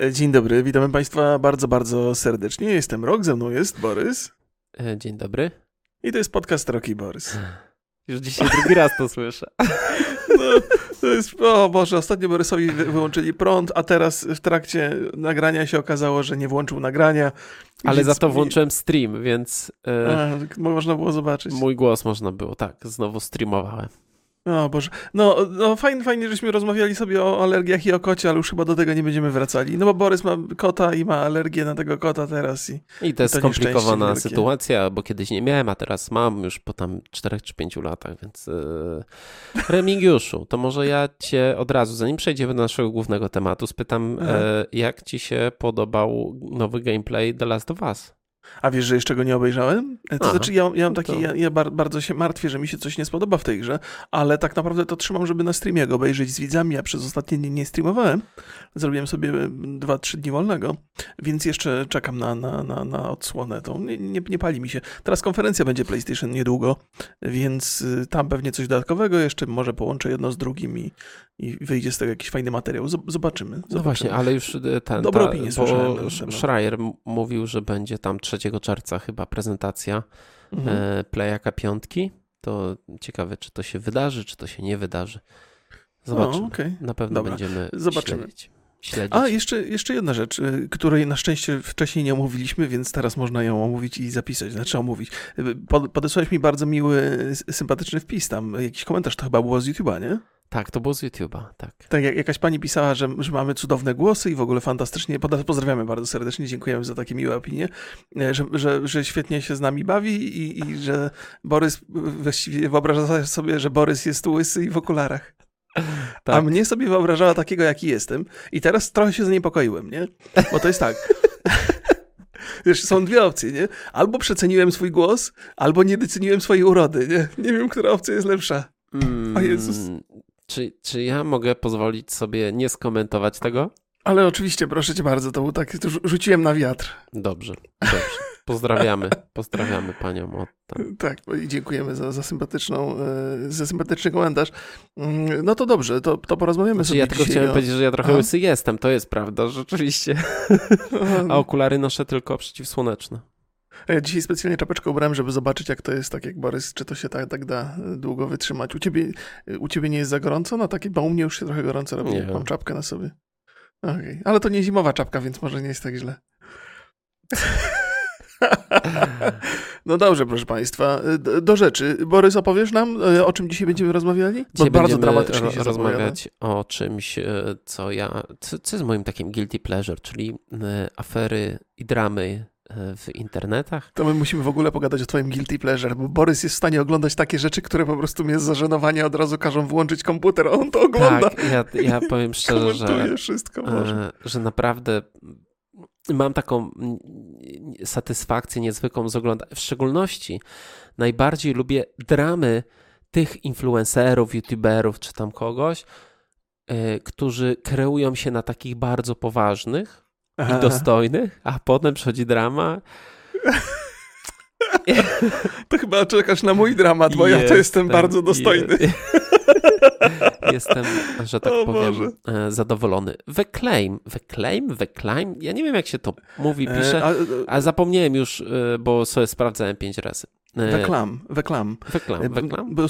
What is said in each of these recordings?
E, dzień dobry, witamy Państwa bardzo, bardzo serdecznie. Jestem Rok, ze mną jest Borys. E, dzień dobry. I to jest podcast Roki Borys. Już dzisiaj drugi raz to słyszę. No, to jest, o Boże, ostatnio Borysowi wyłączyli prąd, a teraz w trakcie nagrania się okazało, że nie włączył nagrania. Ale za to włączyłem stream, więc... E, a, można było zobaczyć. Mój głos można było, tak, znowu streamowałem. O Boże. No, no fajnie, fajnie, żeśmy rozmawiali sobie o alergiach i o kocie, ale już chyba do tego nie będziemy wracali. No bo Borys ma kota i ma alergię na tego kota teraz. I, I to jest to skomplikowana sytuacja, bo kiedyś nie miałem, a teraz mam już po tam 4 czy 5 latach, więc yy... Remigiuszu, to może ja cię od razu, zanim przejdziemy do naszego głównego tematu, spytam, yy, jak ci się podobał nowy gameplay The Last of Us? A wiesz, że jeszcze go nie obejrzałem? To Aha, znaczy, ja, ja mam taki, to... ja, ja, bardzo się martwię, że mi się coś nie spodoba w tej grze, ale tak naprawdę to trzymam, żeby na streamie go obejrzeć z widzami. Ja przez ostatnie dni nie streamowałem. Zrobiłem sobie 2-3 dni wolnego, więc jeszcze czekam na, na, na, na odsłonę. To nie, nie, nie, pali mi się. Teraz konferencja będzie PlayStation niedługo, więc y, tam pewnie coś dodatkowego. Jeszcze może połączę jedno z drugim i, i wyjdzie z tego jakiś fajny materiał. Zobaczymy. zobaczymy. No właśnie, ale już y, ten. Dobre opinie słyszałem. Schreier mówił, że będzie tam 3 czerwca chyba prezentacja mhm. E, Playaka piątki. To ciekawe, czy to się wydarzy, czy to się nie wydarzy. Zobaczymy. O, okay. Na pewno Dobra. będziemy Zobaczymy. śledzić. Śledzić. A, jeszcze, jeszcze jedna rzecz, y, której na szczęście wcześniej nie omówiliśmy, więc teraz można ją omówić i zapisać, znaczy omówić. Y, podesłałeś mi bardzo miły, sympatyczny wpis tam, jakiś komentarz, to chyba było z YouTube'a, nie? Tak, to było z YouTube'a, tak. Tak, jak jakaś pani pisała, że, że mamy cudowne głosy i w ogóle fantastycznie. Pozdrawiamy bardzo serdecznie, dziękujemy za takie miłe opinie, że, że, że świetnie się z nami bawi i, i że Borys, właściwie wyobraża sobie, że Borys jest łysy i w okularach. Tak. A mnie sobie wyobrażała takiego, jaki jestem. I teraz trochę się zaniepokoiłem, nie? Bo to jest tak. Wiesz, są dwie opcje, nie? Albo przeceniłem swój głos, albo nie doceniłem swojej urody, nie? Nie wiem, która opcja jest lepsza. O Jezus. Mm, czy, czy ja mogę pozwolić sobie nie skomentować tego? Ale oczywiście, proszę cię bardzo, to był tak, to rzuciłem na wiatr. Dobrze, dobrze. Pozdrawiamy, pozdrawiamy panią. Tak, i dziękujemy za, za, sympatyczną, e, za sympatyczny komentarz. Mm, no to dobrze, to, to porozmawiamy znaczy, sobie Ja tylko chciałem o... powiedzieć, że ja trochę łysy jestem, to jest prawda, rzeczywiście. A okulary noszę tylko przeciwsłoneczne. Ja dzisiaj specjalnie czapeczkę ubrałem, żeby zobaczyć, jak to jest, tak jak Borys, czy to się tak, tak da długo wytrzymać. U ciebie, u ciebie nie jest za gorąco? No takie, bo u mnie już się trochę gorąco robi, nie mam czapkę na sobie. Okay. Ale to nie zimowa czapka, więc może nie jest tak źle. No dobrze, proszę Państwa. E, do rzeczy. Borys, opowiesz nam, o czym dzisiaj będziemy rozmawiali? Bo dzisiaj bardzo dramatycznie się rozmawiać o czymś, co ja, co, co jest moim takim guilty pleasure, czyli afery i dramy w internetach. To my musimy w ogóle pogadać o twoim guilty pleasure, bo Borys jest w stanie oglądać takie rzeczy, które po prostu mnie z zażenowania od razu każą włączyć komputer, a on to ogląda. Tak, ja, ja powiem szczerze, że, wszystko e, że naprawdę mam taką satysfakcję niezwykłą z oglądania. W szczególności najbardziej lubię dramy tych influencerów, youtuberów czy tam kogoś, yy, którzy kreują się na takich bardzo poważnych. I dostojnych, a potem przychodzi drama. To chyba czekasz na mój dramat, bo jestem, ja to jestem bardzo dostojny. jestem, że tak o powiem, Boże. E, zadowolony. Weclaim, Weclaim, Weclaim, ja nie wiem jak się to mówi, e, pisze, a, zapomniałem już, e, bo sobie sprawdzałem pięć razy. Weklam, weklam. Weklam, weklam? Bo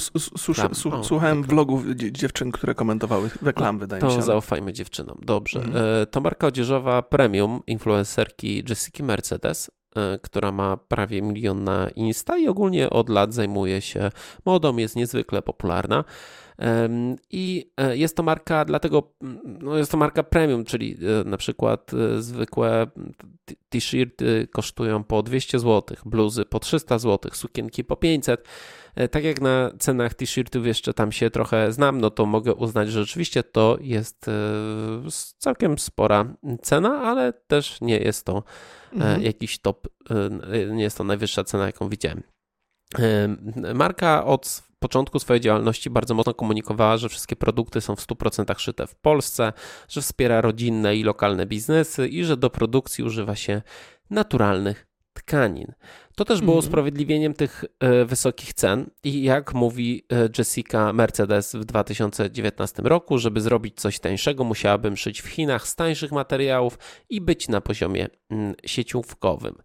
słuchałem vlogów dziewczyn, które komentowały. Weklam, no, wydaje to mi się. To zaufajmy dziewczynom. Dobrze. Mhm. To marka odzieżowa premium influencerki Jessica Mercedes, która ma prawie milion na Insta i ogólnie od lat zajmuje się modą, jest niezwykle popularna. I e, jest to marka, dlatego no jest to marka premium, czyli e, na przykład e, zwykłe t-shirty kosztują po 200 zł, bluzy po 300 zł, sukienki po 500. Tak jak na cenach t-shirtów jeszcze tam się trochę znam, no to mogę uznać, że rzeczywiście to jest całkiem spora cena, ale też nie jest to mhm. jakiś top, nie jest to najwyższa cena, jaką widziałem. Marka od początku swojej działalności bardzo mocno komunikowała, że wszystkie produkty są w 100% szyte w Polsce, że wspiera rodzinne i lokalne biznesy i że do produkcji używa się naturalnych tkanin. To też było mhm. usprawiedliwieniem tych e, wysokich cen i jak mówi e, Jessica Mercedes w 2019 roku, żeby zrobić coś tańszego, musiałabym szyć w Chinach z tańszych materiałów i być na poziomie mm, sieciówkowym.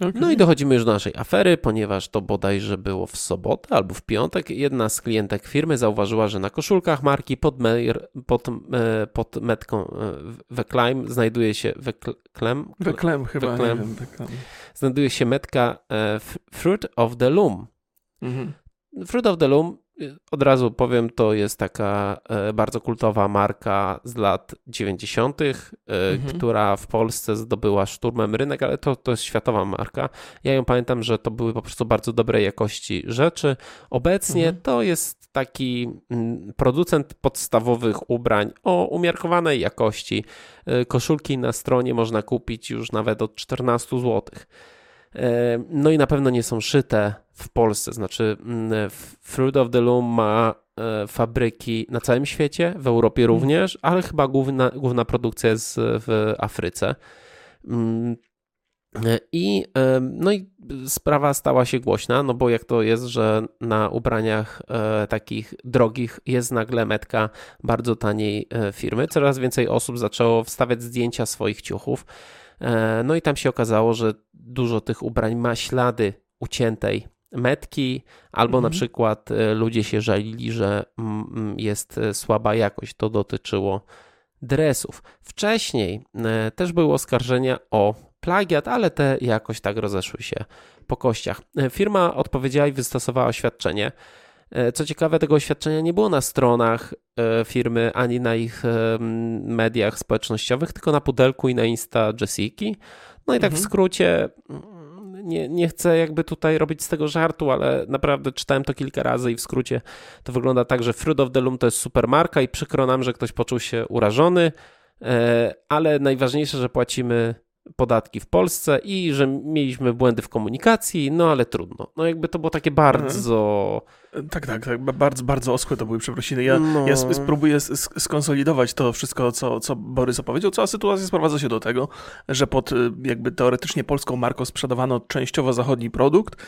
Okay. No i dochodzimy już do naszej afery, ponieważ to bodajże było w sobotę albo w piątek. Jedna z klientek firmy zauważyła, że na koszulkach marki pod, Meir, pod, e, pod metką Weclime znajduje się Weclem, Weclem chyba, Weclem, wiem, znajduje się metka e, Fruit of the Loom. Mhm. Fruit of the Loom od razu powiem, to jest taka e, bardzo kultowa marka z lat 90., e, mhm. która w Polsce zdobyła szturmem rynek, ale to, to jest światowa marka. Ja ją pamiętam, że to były po prostu bardzo dobrej jakości rzeczy. Obecnie mhm. to jest taki mm, producent podstawowych ubrań o umiarkowanej jakości. E, koszulki na stronie można kupić już nawet od 14 złotych. E, no i na pewno nie są szyte w Polsce. Znaczy, mm, Fruit of the Loom ma e, fabryki na całym świecie, w Europie mhm. również, ale chyba główna, główna produkcja jest w Afryce. Mm, e, I, no i sprawa stała się głośna, no bo jak to jest, że na ubraniach takich drogich jest nagle metka bardzo taniej firmy. Coraz więcej osób zaczęło wstawiać zdjęcia swoich ciuchów. E, no i tam się okazało, że dużo tych ubrań ma ślady uciętej metki, albo mhm. na przykład e, ludzie się żalili, że mm, mm, jest e, słaba jakość. To dotyczyło dresów. Wcześniej też były oskarżenia o plagiat, ale te jakoś tak rozeszły się po kościach. Firma odpowiedziała i wystosowała oświadczenie. E, co ciekawe, tego oświadczenia nie było na stronach e, firmy ani na ich e, mediach społecznościowych, tylko na pudelku i na Insta Jessiki. No i tak mhm. w skrócie, mm, nie, nie chcę jakby tutaj robić z tego żartu, ale naprawdę czytałem to kilka razy i w skrócie to wygląda tak, że Fruit of the Loom to jest super marka i przykro nam, że ktoś poczuł się urażony, ale najważniejsze, że płacimy podatki w Polsce i że mieliśmy błędy w komunikacji, no ale trudno. No jakby to było takie bardzo... Mhm tak, tak, tak. Bardzo, bardzo oschłe to były przeprosiny. Ja, no. ja spróbuję skonsolidować to wszystko, co, co Borys opowiedział. Cała sytuacja sprowadza się do tego, że pod y, jakby teoretycznie polską marką sprzedawano częściowo zachodni produkt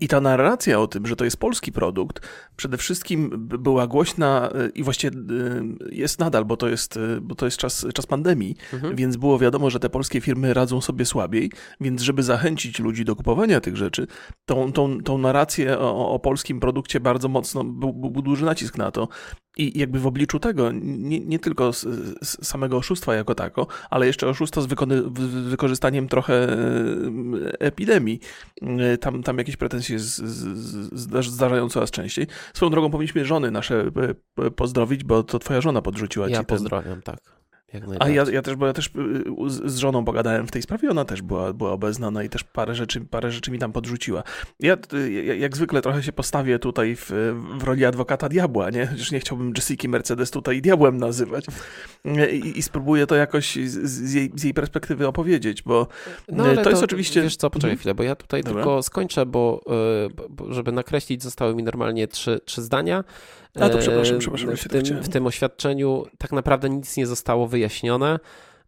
i ta narracja o tym, że to jest polski produkt, przede wszystkim była głośna y, i właściwie y, jest nadal, bo to jest, bo to jest czas, czas pandemii, mhm. więc było wiadomo, że te polskie firmy radzą sobie słabiej, więc żeby zachęcić ludzi do kupowania tych rzeczy, tą, tą, tą narrację o, o polskim produkcie bardzo mocno, był, był duży nacisk na to. I jakby w obliczu tego, nie, nie tylko z, z samego oszustwa jako tako, ale jeszcze oszustwa z, z wykorzystaniem trochę e, epidemii. E, tam, tam jakieś pretensje z, z, zdarzają coraz częściej. Swoją drogą powinniśmy żony nasze e, pozdrowić, bo to twoja żona podrzuciła ja ci ten... pozdrawiam, tak. A ja, ja też, bo ja też y, z żoną pogadałem w tej sprawie, ona też była, była obeznana i też parę rzeczy, parę rzeczy mi tam podrzuciła. Ja, y, jak zwykle trochę się postawię tutaj w, w roli adwokata diabła, nie? Chociaż nie chciałbym Jessica Mercedes tutaj diabłem nazywać i, i spróbuję to jakoś z, z, jej, z jej perspektywy opowiedzieć, bo no, to, to jest oczywiście... Wiesz co, poczekaj mhm. chwilę, bo ja tutaj Dobra. tylko skończę, bo, bo żeby nakreślić zostały mi normalnie trzy, trzy zdania. A to przepraszam, przepraszam. W tym, w tym oświadczeniu tak naprawdę nic nie zostało wyjaśnione,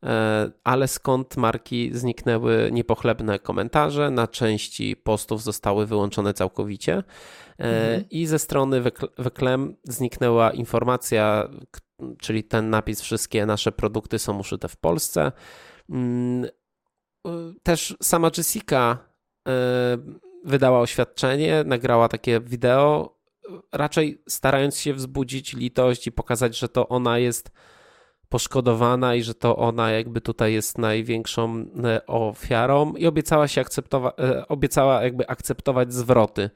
e, ale skąd marki zniknęły niepochlebne komentarze, na części postów zostały wyłączone całkowicie e, mhm. i ze strony Weklem zniknęła informacja, czyli ten napis wszystkie nasze produkty są uszyte w Polsce. Mm, też sama Jessica e, wydała oświadczenie, nagrała takie wideo, raczej starając się wzbudzić litość i pokazać, że to ona jest poszkodowana i że to ona jakby tutaj jest największą e, ofiarą i obiecała się akceptować, e, obiecała jakby akceptować zwroty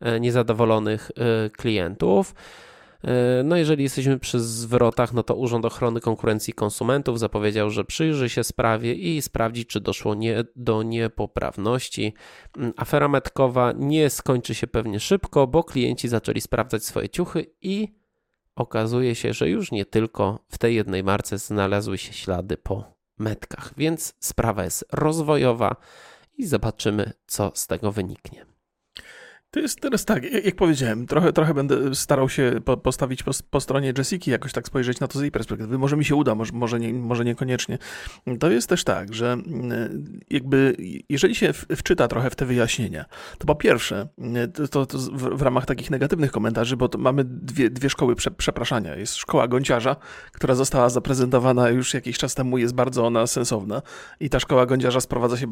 e, niezadowolonych klientów. E, no jeżeli jesteśmy przy zwrotach, no to Urząd Ochrony Konkurencji i Konsumentów zapowiedział, że przyjrzy się sprawie i sprawdzi, czy doszło nie, do niepoprawności. Mm, afera metkowa nie skończy się pewnie szybko, bo klienci zaczęli sprawdzać swoje ciuchy i okazuje się, że już nie tylko w tej jednej marce znalazły się ślady po metkach, więc sprawa jest rozwojowa i zobaczymy, co z tego wyniknie. To jest teraz tak, jak powiedziałem, trochę, trochę będę starał się po, postawić po, po, stronie Jessiki, jakoś tak spojrzeć na to z jej perspektywy. Może mi się uda, może, może, nie, może niekoniecznie. To jest też tak, że mm, jakby jeżeli się wczyta trochę w te wyjaśnienia, to po pierwsze, to, to, to w, w, ramach takich negatywnych komentarzy, bo mamy dwie, dwie szkoły prze, przepraszania. Jest szkoła gąciarza, która została zaprezentowana już jakiś czas temu, jest bardzo ona sensowna i ta szkoła gąciarza sprowadza się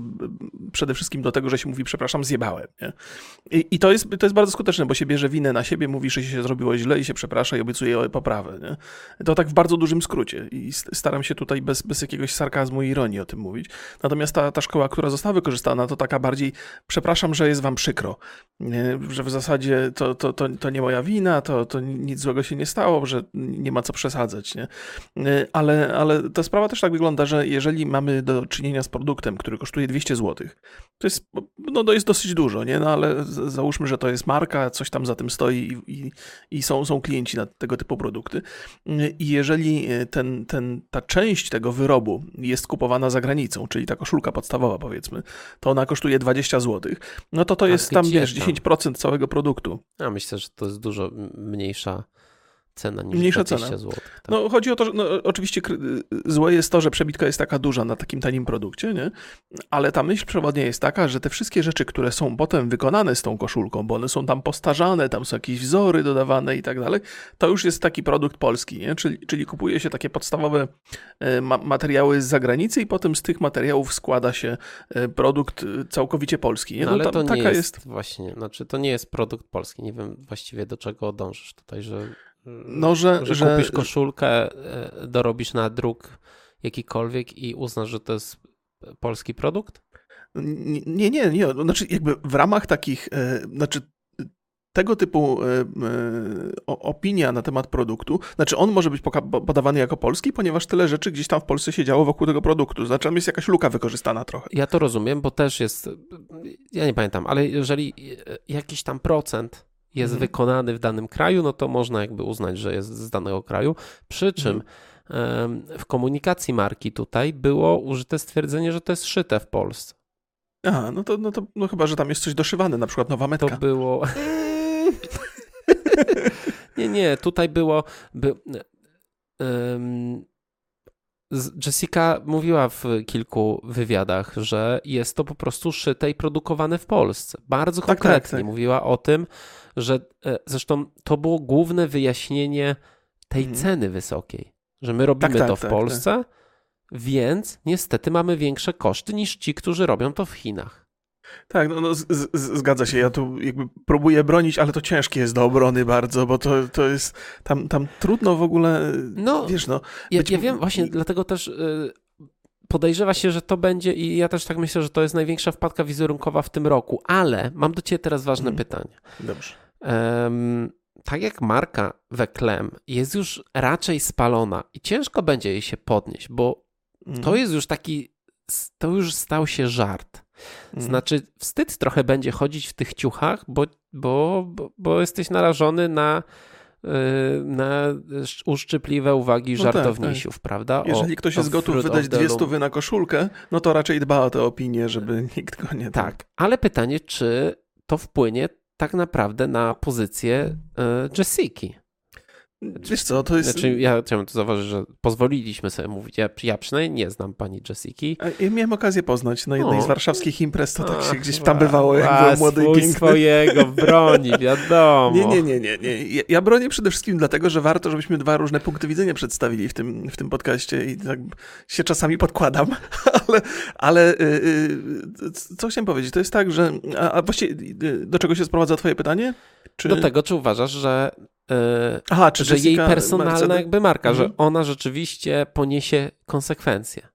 przede wszystkim do tego, że się mówi przepraszam, zjebałem. Nie? I, I, to, jest, to jest bardzo skuteczne, bo się bierze winę na siebie, mówi, że się zrobiło źle i się przeprasza i obiecuje poprawę. Nie? To tak w bardzo dużym skrócie i staram się tutaj bez, bez jakiegoś sarkazmu i ironii o tym mówić. Natomiast ta, ta szkoła, która została wykorzystana, to taka bardziej przepraszam, że jest wam przykro, nie? że w zasadzie to, to, to, to nie moja wina, to, to nic złego się nie stało, że nie ma co przesadzać. Nie? Ale, ale ta sprawa też tak wygląda, że jeżeli mamy do czynienia z produktem, który kosztuje 200 zł, to jest, no, to jest dosyć dużo, nie? No ale załóżmy, że to jest marka, coś tam za tym stoi i, i, i są, są klienci na tego typu produkty. I jeżeli ten, ten, ta część tego wyrobu jest kupowana za granicą, czyli ta koszulka podstawowa powiedzmy, to ona kosztuje 20 zł, no to to jest tam, wiesz, 10% całego produktu. Ja myślę, że to jest dużo mniejsza cena niż Mniejsza cena. Zł, tak. No chodzi o to, że no, oczywiście złe jest to, że przebitka jest taka duża na takim tanim produkcie, nie? ale ta myśl przewodnia jest taka, że te wszystkie rzeczy, które są potem wykonane z tą koszulką, bo one są tam postarzane, tam są jakieś wzory dodawane i tak dalej, to już jest taki produkt polski, nie? Czyli, czyli kupuje się takie podstawowe e, ma materiały z zagranicy i potem z tych materiałów składa się e, produkt e, całkowicie polski. Nie? No, no ale to nie jest, jest właśnie, znaczy to nie jest produkt polski, nie wiem właściwie do czego dążysz tutaj, że no, że, że, że kupisz koszulkę, e, dorobisz na druk jakikolwiek i uznasz, że to jest polski produkt? Nie, nie, nie. Znaczy, jakby w ramach takich, e, znaczy tego typu e, opinia na temat produktu, znaczy on może być podawany jako polski, ponieważ tyle rzeczy gdzieś tam w Polsce się działo wokół tego produktu. Znaczy tam jest jakaś luka wykorzystana trochę. Ja to rozumiem, bo też jest, ja nie pamiętam, ale jeżeli jakiś tam procent jest mhm. wykonany w danym kraju, no to można jakby uznać, że jest z danego kraju. Przy czym mhm. w komunikacji marki tutaj było użyte stwierdzenie, że to jest szyte w Polsce. Aha, no to, no to no chyba, że tam jest coś doszywane, na przykład nowa metka. To było... nie, nie, tutaj było... By... Um, Jessica mówiła w kilku wywiadach, że jest to po prostu szyte i produkowane w Polsce. Bardzo tak, tak, konkretnie tak, tak. mówiła o tym, że e, zresztą to było główne wyjaśnienie tej mhm. ceny wysokiej, że my robimy tak, tak, to w tak, Polsce, więc niestety mamy większe koszty niż ci, którzy robią to w Chinach. Tak, no, no z, z, zgadza się. Ja tu jakby próbuję bronić, ale to ciężkie jest do obrony bardzo, bo to, to jest tam, tam trudno w ogóle. No, wiesz, no. Ja, być... ja wiem, właśnie dlatego też. Yy, podejrzewa się, że to będzie i ja też tak myślę, że to jest największa wpadka wizerunkowa w tym roku, ale mam do Ciebie teraz ważne hmm. pytanie. Dobrze. Um, tak jak marka Weklem jest już raczej spalona i ciężko będzie jej się podnieść, bo to jest już taki, to już stał się żart. Hmm. Znaczy, wstyd trochę będzie chodzić w tych ciuchach, bo, bo, bo, bo jesteś narażony na Y, na uszczypliwe uwagi no żartownisiów, tak, tak. prawda? O, Jeżeli ktoś jest gotów wydać dwie stówy na koszulkę, no to raczej dba o tę opinię, żeby nikt go nie... Tak, ale pytanie, czy to wpłynie tak naprawdę na pozycję y, Jessiki? Wiesz co, to jest... Znaczy, ja chciałem tu zauważyć, że pozwoliliśmy sobie mówić. Ja, ja przynajmniej nie znam pani Jessiki. Ja miałem okazję poznać na jednej o. z warszawskich imprez, to tak się gdzieś tam bywało, jak był młody i piękny. swojego broni, wiadomo. Nie, nie, nie, nie. nie. Ja, bronię przede wszystkim dlatego, że warto, żebyśmy dwa różne punkty widzenia przedstawili w tym, w tym podcaście i tak się czasami podkładam, ale, ale yy, co chciałem powiedzieć, to jest tak, że a, a właściwie y, do czego się sprowadza twoje pytanie? Czy... Do tego, czy uważasz, że Aha, czy że jej personalna Mercedes? jakby marka, mhm. że ona rzeczywiście poniesie konsekwencje.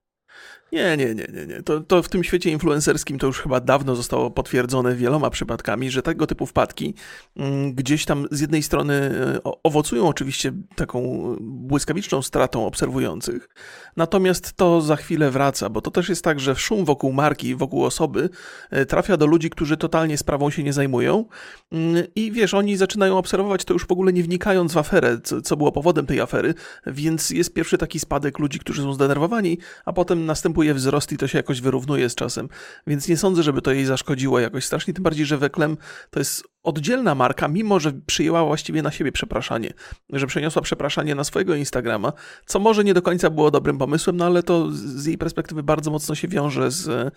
Nie, nie, nie, nie. nie. To, to w tym świecie influencerskim to już chyba dawno zostało potwierdzone wieloma przypadkami, że tego typu wpadki mm, gdzieś tam z jednej strony e, owocują oczywiście taką błyskawiczną stratą obserwujących, natomiast to za chwilę wraca, bo to też jest tak, że szum wokół marki, wokół osoby e, trafia do ludzi, którzy totalnie sprawą się nie zajmują mm, i wiesz, oni zaczynają obserwować to już w ogóle nie wnikając w aferę, co, co było powodem tej afery, więc jest pierwszy taki spadek ludzi, którzy są zdenerwowani, a potem następuje następuje wzrost i to się jakoś wyrównuje z czasem, więc nie sądzę, żeby to jej zaszkodziło jakoś strasznie, tym bardziej, że Weklem to jest oddzielna marka, mimo że przyjęła właściwie na siebie przepraszanie, że przeniosła przepraszanie na swojego Instagrama, co może nie do końca było dobrym pomysłem, no ale to z jej perspektywy bardzo mocno się wiąże z,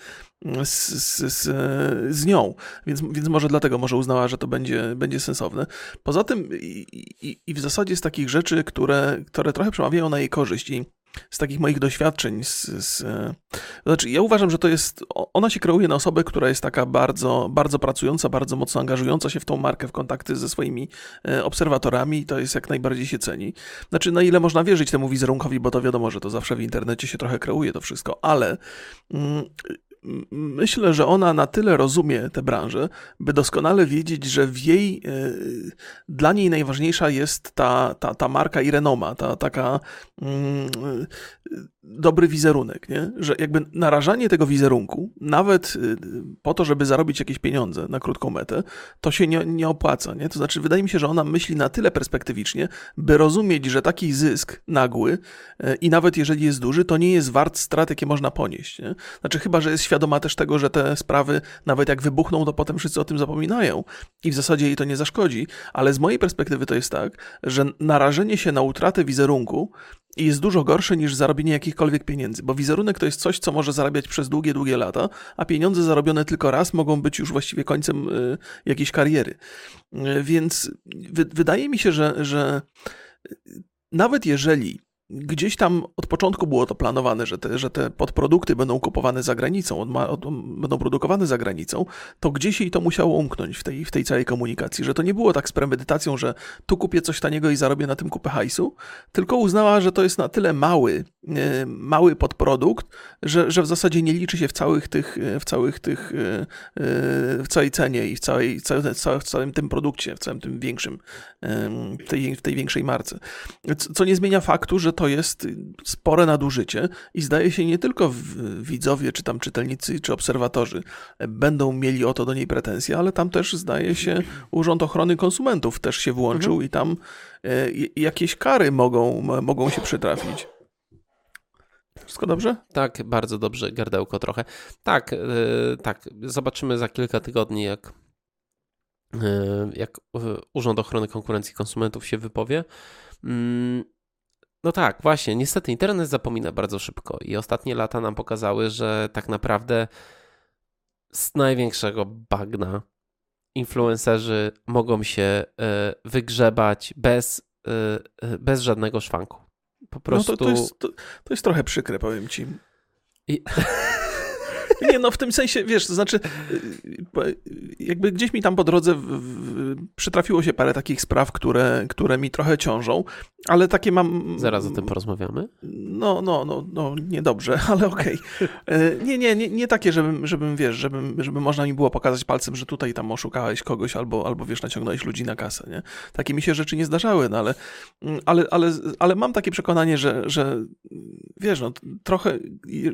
z, z, z, nią, więc, więc może dlatego może uznała, że to będzie, będzie sensowne. Poza tym i, i, i w zasadzie z takich rzeczy, które, które trochę przemawiają na jej korzyść i z takich moich doświadczeń, z, z, znaczy ja uważam, że to jest, ona się kreuje na osobę, która jest taka bardzo, bardzo pracująca, bardzo mocno angażująca się w tą markę, w kontakty ze swoimi e, obserwatorami i to jest jak najbardziej się ceni. Znaczy, na ile można wierzyć temu wizerunkowi, bo to wiadomo, że to zawsze w internecie się trochę kreuje to wszystko, ale mm, myślę, że ona na tyle rozumie tę branżę, by doskonale wiedzieć, że w jej, e, dla niej najważniejsza jest ta, ta, ta marka i renoma, ta taka mm, dobry wizerunek, nie? że jakby narażanie tego wizerunku, nawet y, po to, żeby zarobić jakieś pieniądze na krótką metę, to się nie, nie opłaca. Nie? To znaczy, wydaje mi się, że ona myśli na tyle perspektywicznie, by rozumieć, że taki zysk nagły i nawet jeżeli jest duży, to nie jest wart strat, jakie można ponieść. Nie? Znaczy, chyba, że jest świadoma też tego, że te sprawy, nawet jak wybuchną, to potem wszyscy o tym zapominają i w zasadzie jej to nie zaszkodzi, ale z mojej perspektywy to jest tak, że narażenie się na utratę wizerunku jest dużo gorsze niż zarobienie jakichkolwiek pieniędzy, bo wizerunek to jest coś, co może zarabiać przez długie, długie lata, a pieniądze zarobione tylko raz mogą być już właściwie końcem y, jakiejś kariery. Y, więc wydaje mi się, że, że nawet jeżeli Gdzieś tam od początku było to planowane, że te, że te podprodukty będą kupowane za granicą, od, od, będą produkowane za granicą, to gdzieś jej to musiało umknąć w tej, w tej całej komunikacji, że to nie było tak z premedytacją, że tu kupię coś taniego i zarobię na tym kupę hajsu, tylko uznała, że to jest na tyle mały, e, mały podprodukt, że, że w zasadzie nie liczy się w całych tych, w całych tych, e, e, w całej cenie i w, całej, w całym tym produkcie, w całym tym większym, tej, w tej większej marce. Co nie zmienia faktu, że to jest spore nadużycie i zdaje się nie tylko widzowie, czy tam czytelnicy, czy obserwatorzy będą mieli o to do niej pretensje, ale tam też zdaje się Urząd Ochrony Konsumentów też się włączył mhm. i tam e, jakieś kary mogą, mogą się przytrafić. Wszystko dobrze? Tak, bardzo dobrze, gardełko trochę. Tak, yy, tak. Zobaczymy za kilka tygodni, jak, yy, jak Urząd Ochrony Konkurencji i Konsumentów się wypowie. Yy, no tak, właśnie. Niestety internet zapomina bardzo szybko i ostatnie lata nam pokazały, że tak naprawdę z największego bagna influencerzy mogą się e, wygrzebać bez, e, e, bez żadnego szwanku. Po prostu. No to, to, jest, to, to jest trochę przykre, powiem ci. I... Nie, no w tym sensie, wiesz, to znaczy jakby gdzieś mi tam po drodze przytrafiło się parę takich spraw, które, które mi trochę ciążą, ale takie mam... Zaraz o tym porozmawiamy. No, no, no, no niedobrze, ale okej. Okay. Nie, nie, nie, nie takie, żebym, żebym, wiesz, żebym, żeby można mi było pokazać palcem, że tutaj tam oszukałeś kogoś albo, albo wiesz, naciągnąłeś ludzi na kasę, nie? Takie mi się rzeczy nie zdarzały, no ale, ale, ale, ale mam takie przekonanie, że, że wiesz, no trochę,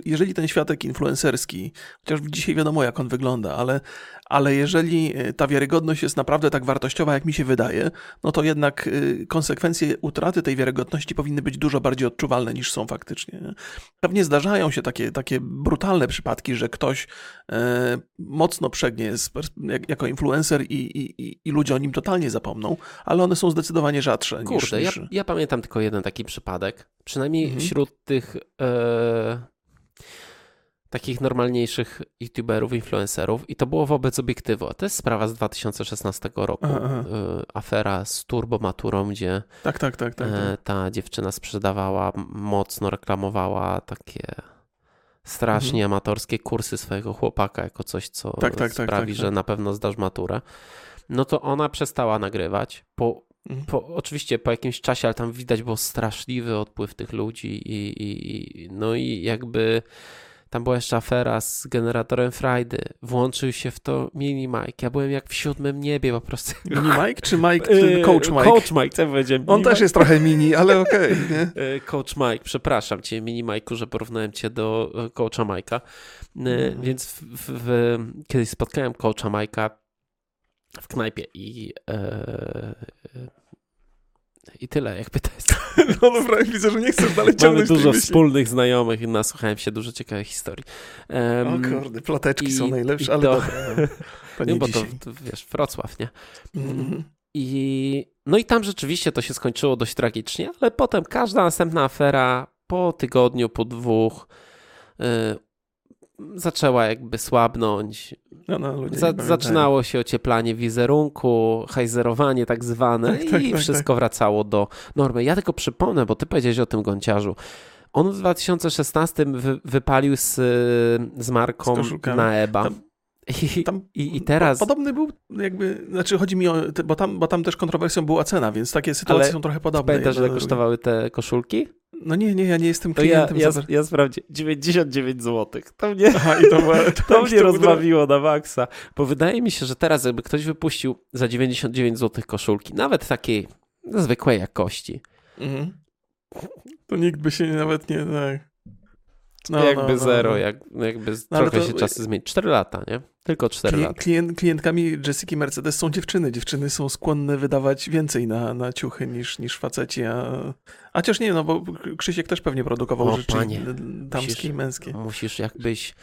jeżeli ten światek influencerski chociaż dzisiaj wiadomo, jak on wygląda, ale, ale jeżeli e, ta wiarygodność jest naprawdę tak wartościowa, jak mi się wydaje, no to jednak e, konsekwencje utraty tej wiarygodności powinny być dużo bardziej odczuwalne niż są faktycznie. Pewnie zdarzają się takie, takie brutalne przypadki, że ktoś e, mocno przegnie z, jak, jako influencer i, i, i, ludzie o nim totalnie zapomną, ale one są zdecydowanie rzadsze. Kurde, niż, Ja, ja pamiętam tylko jeden taki przypadek. Przynajmniej mhm. wśród tych. E takich normalniejszych youtuberów, influencerów i to było wobec obiektywu. To jest sprawa z 2016 roku. Aha, aha. Y, afera z turbomaturą, gdzie tak, tak, tak, tak, e, tak. ta dziewczyna sprzedawała, mocno reklamowała takie strasznie mhm. amatorskie kursy swojego chłopaka jako coś, co tak, tak, tak sprawi, tak, że na pewno zdasz maturę. No to ona przestała nagrywać. Po, mhm. po, oczywiście po jakimś czasie, ale tam widać było straszliwy odpływ tych ludzi i, i no i jakby tam była jeszcze afera z generatorem Friday. Włączył się w to mini Mike. Ja byłem jak w siódmym niebie po prostu. Mini Mike czy Mike? Yy, Coach Mike? Coach Mike, co powiedziałem? On też jest trochę mini, ale okej. Okay, yy, Coach Mike, przepraszam cię, mini Mike'u, że porównałem cię do e, Coacha Mike'a. Mm. Więc w, w, w, kiedyś spotkałem Coacha Mike'a w knajpie i I tyle, jakby to jest. No dobra, widzę, że nie chcesz dalej ciągnąć Mamy dużo wspólnych znajomych i nasłuchałem się dużo ciekawych historii. Um, o kurde, ploteczki i, są najlepsze, ale to, dobra. No, to nie, bo to, to, wiesz, Wrocław, nie? Mm-hmm. I, no i tam rzeczywiście to się skończyło dość tragicznie, ale potem każda następna afera po tygodniu, po dwóch yy, zaczęła jakby słabnąć. No, no, Za, zaczynało się ocieplanie wizerunku, hajzerowanie tak zwane tak, tak, i tak, wszystko wracało do normy. Ja tylko przypomnę, bo ty powiedziałeś o tym gąciarzu. On w 2016 wy, wypalił z, z marką z na EBA. Tam, I, tam, i, I, teraz. Podobny był, jakby, znaczy chodzi mi o, bo tam, bo tam też kontrowersją była cena, więc takie sytuacje Ale są trochę podobne. Pamiętasz, ile kosztowały te koszulki? No nie, nie, ja nie jestem klientem. To ja, ja, ja sprawdziłem, 99 zł. To mnie, Aha, i to, była, to, to mnie to rozbawiło na maksa. Bo wydaje mi się, że teraz jakby ktoś wypuścił za 99 zł koszulki, nawet takiej zwykłej jakości. Mhm. To nikt by się nawet nie... Tak. No, jakby no, zero, no. Jak, jakby no, trochę to, się czasy zmieni. Cztery lata, nie? Tylko cztery lata. Klient, klientkami Jessica Mercedes są dziewczyny. Dziewczyny są skłonne wydawać więcej na, na ciuchy niż, niż faceci. A, a chociaż nie, no bo Krzysiek też pewnie produkował o, rzeczy panie, damskie musisz, i męskie. Musisz jakbyś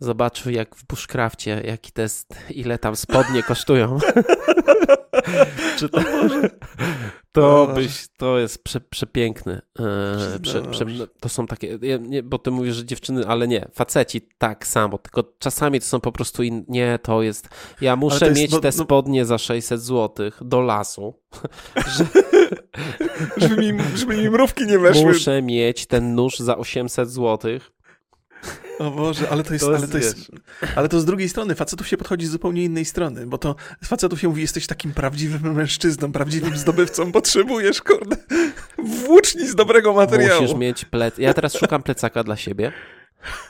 zobaczył jak w Bushcrafcie, jaki test, ile tam spodnie kosztują. Czy to, to, byś, to jest prze, przepiękne. E, prze, prze, to są takie, nie, bo ty mówisz, że dziewczyny, ale nie, faceci tak samo, tylko czasami to są po prostu in, nie, to jest, ja muszę jest, mieć no, te no, spodnie za 600 zł do lasu. że, żeby, mi, żeby mi mrówki nie weszły. Muszę mieć ten nóż za 800 złotych o Boże, ale to jest, to ale, to jest ale to z drugiej strony, facetów się podchodzi z zupełnie innej strony, bo to facetów się mówi, jesteś takim prawdziwym mężczyzną, prawdziwym zdobywcą, potrzebujesz, kurde, włóczni z dobrego materiału. Musisz mieć plec... Ja teraz szukam plecaka dla siebie,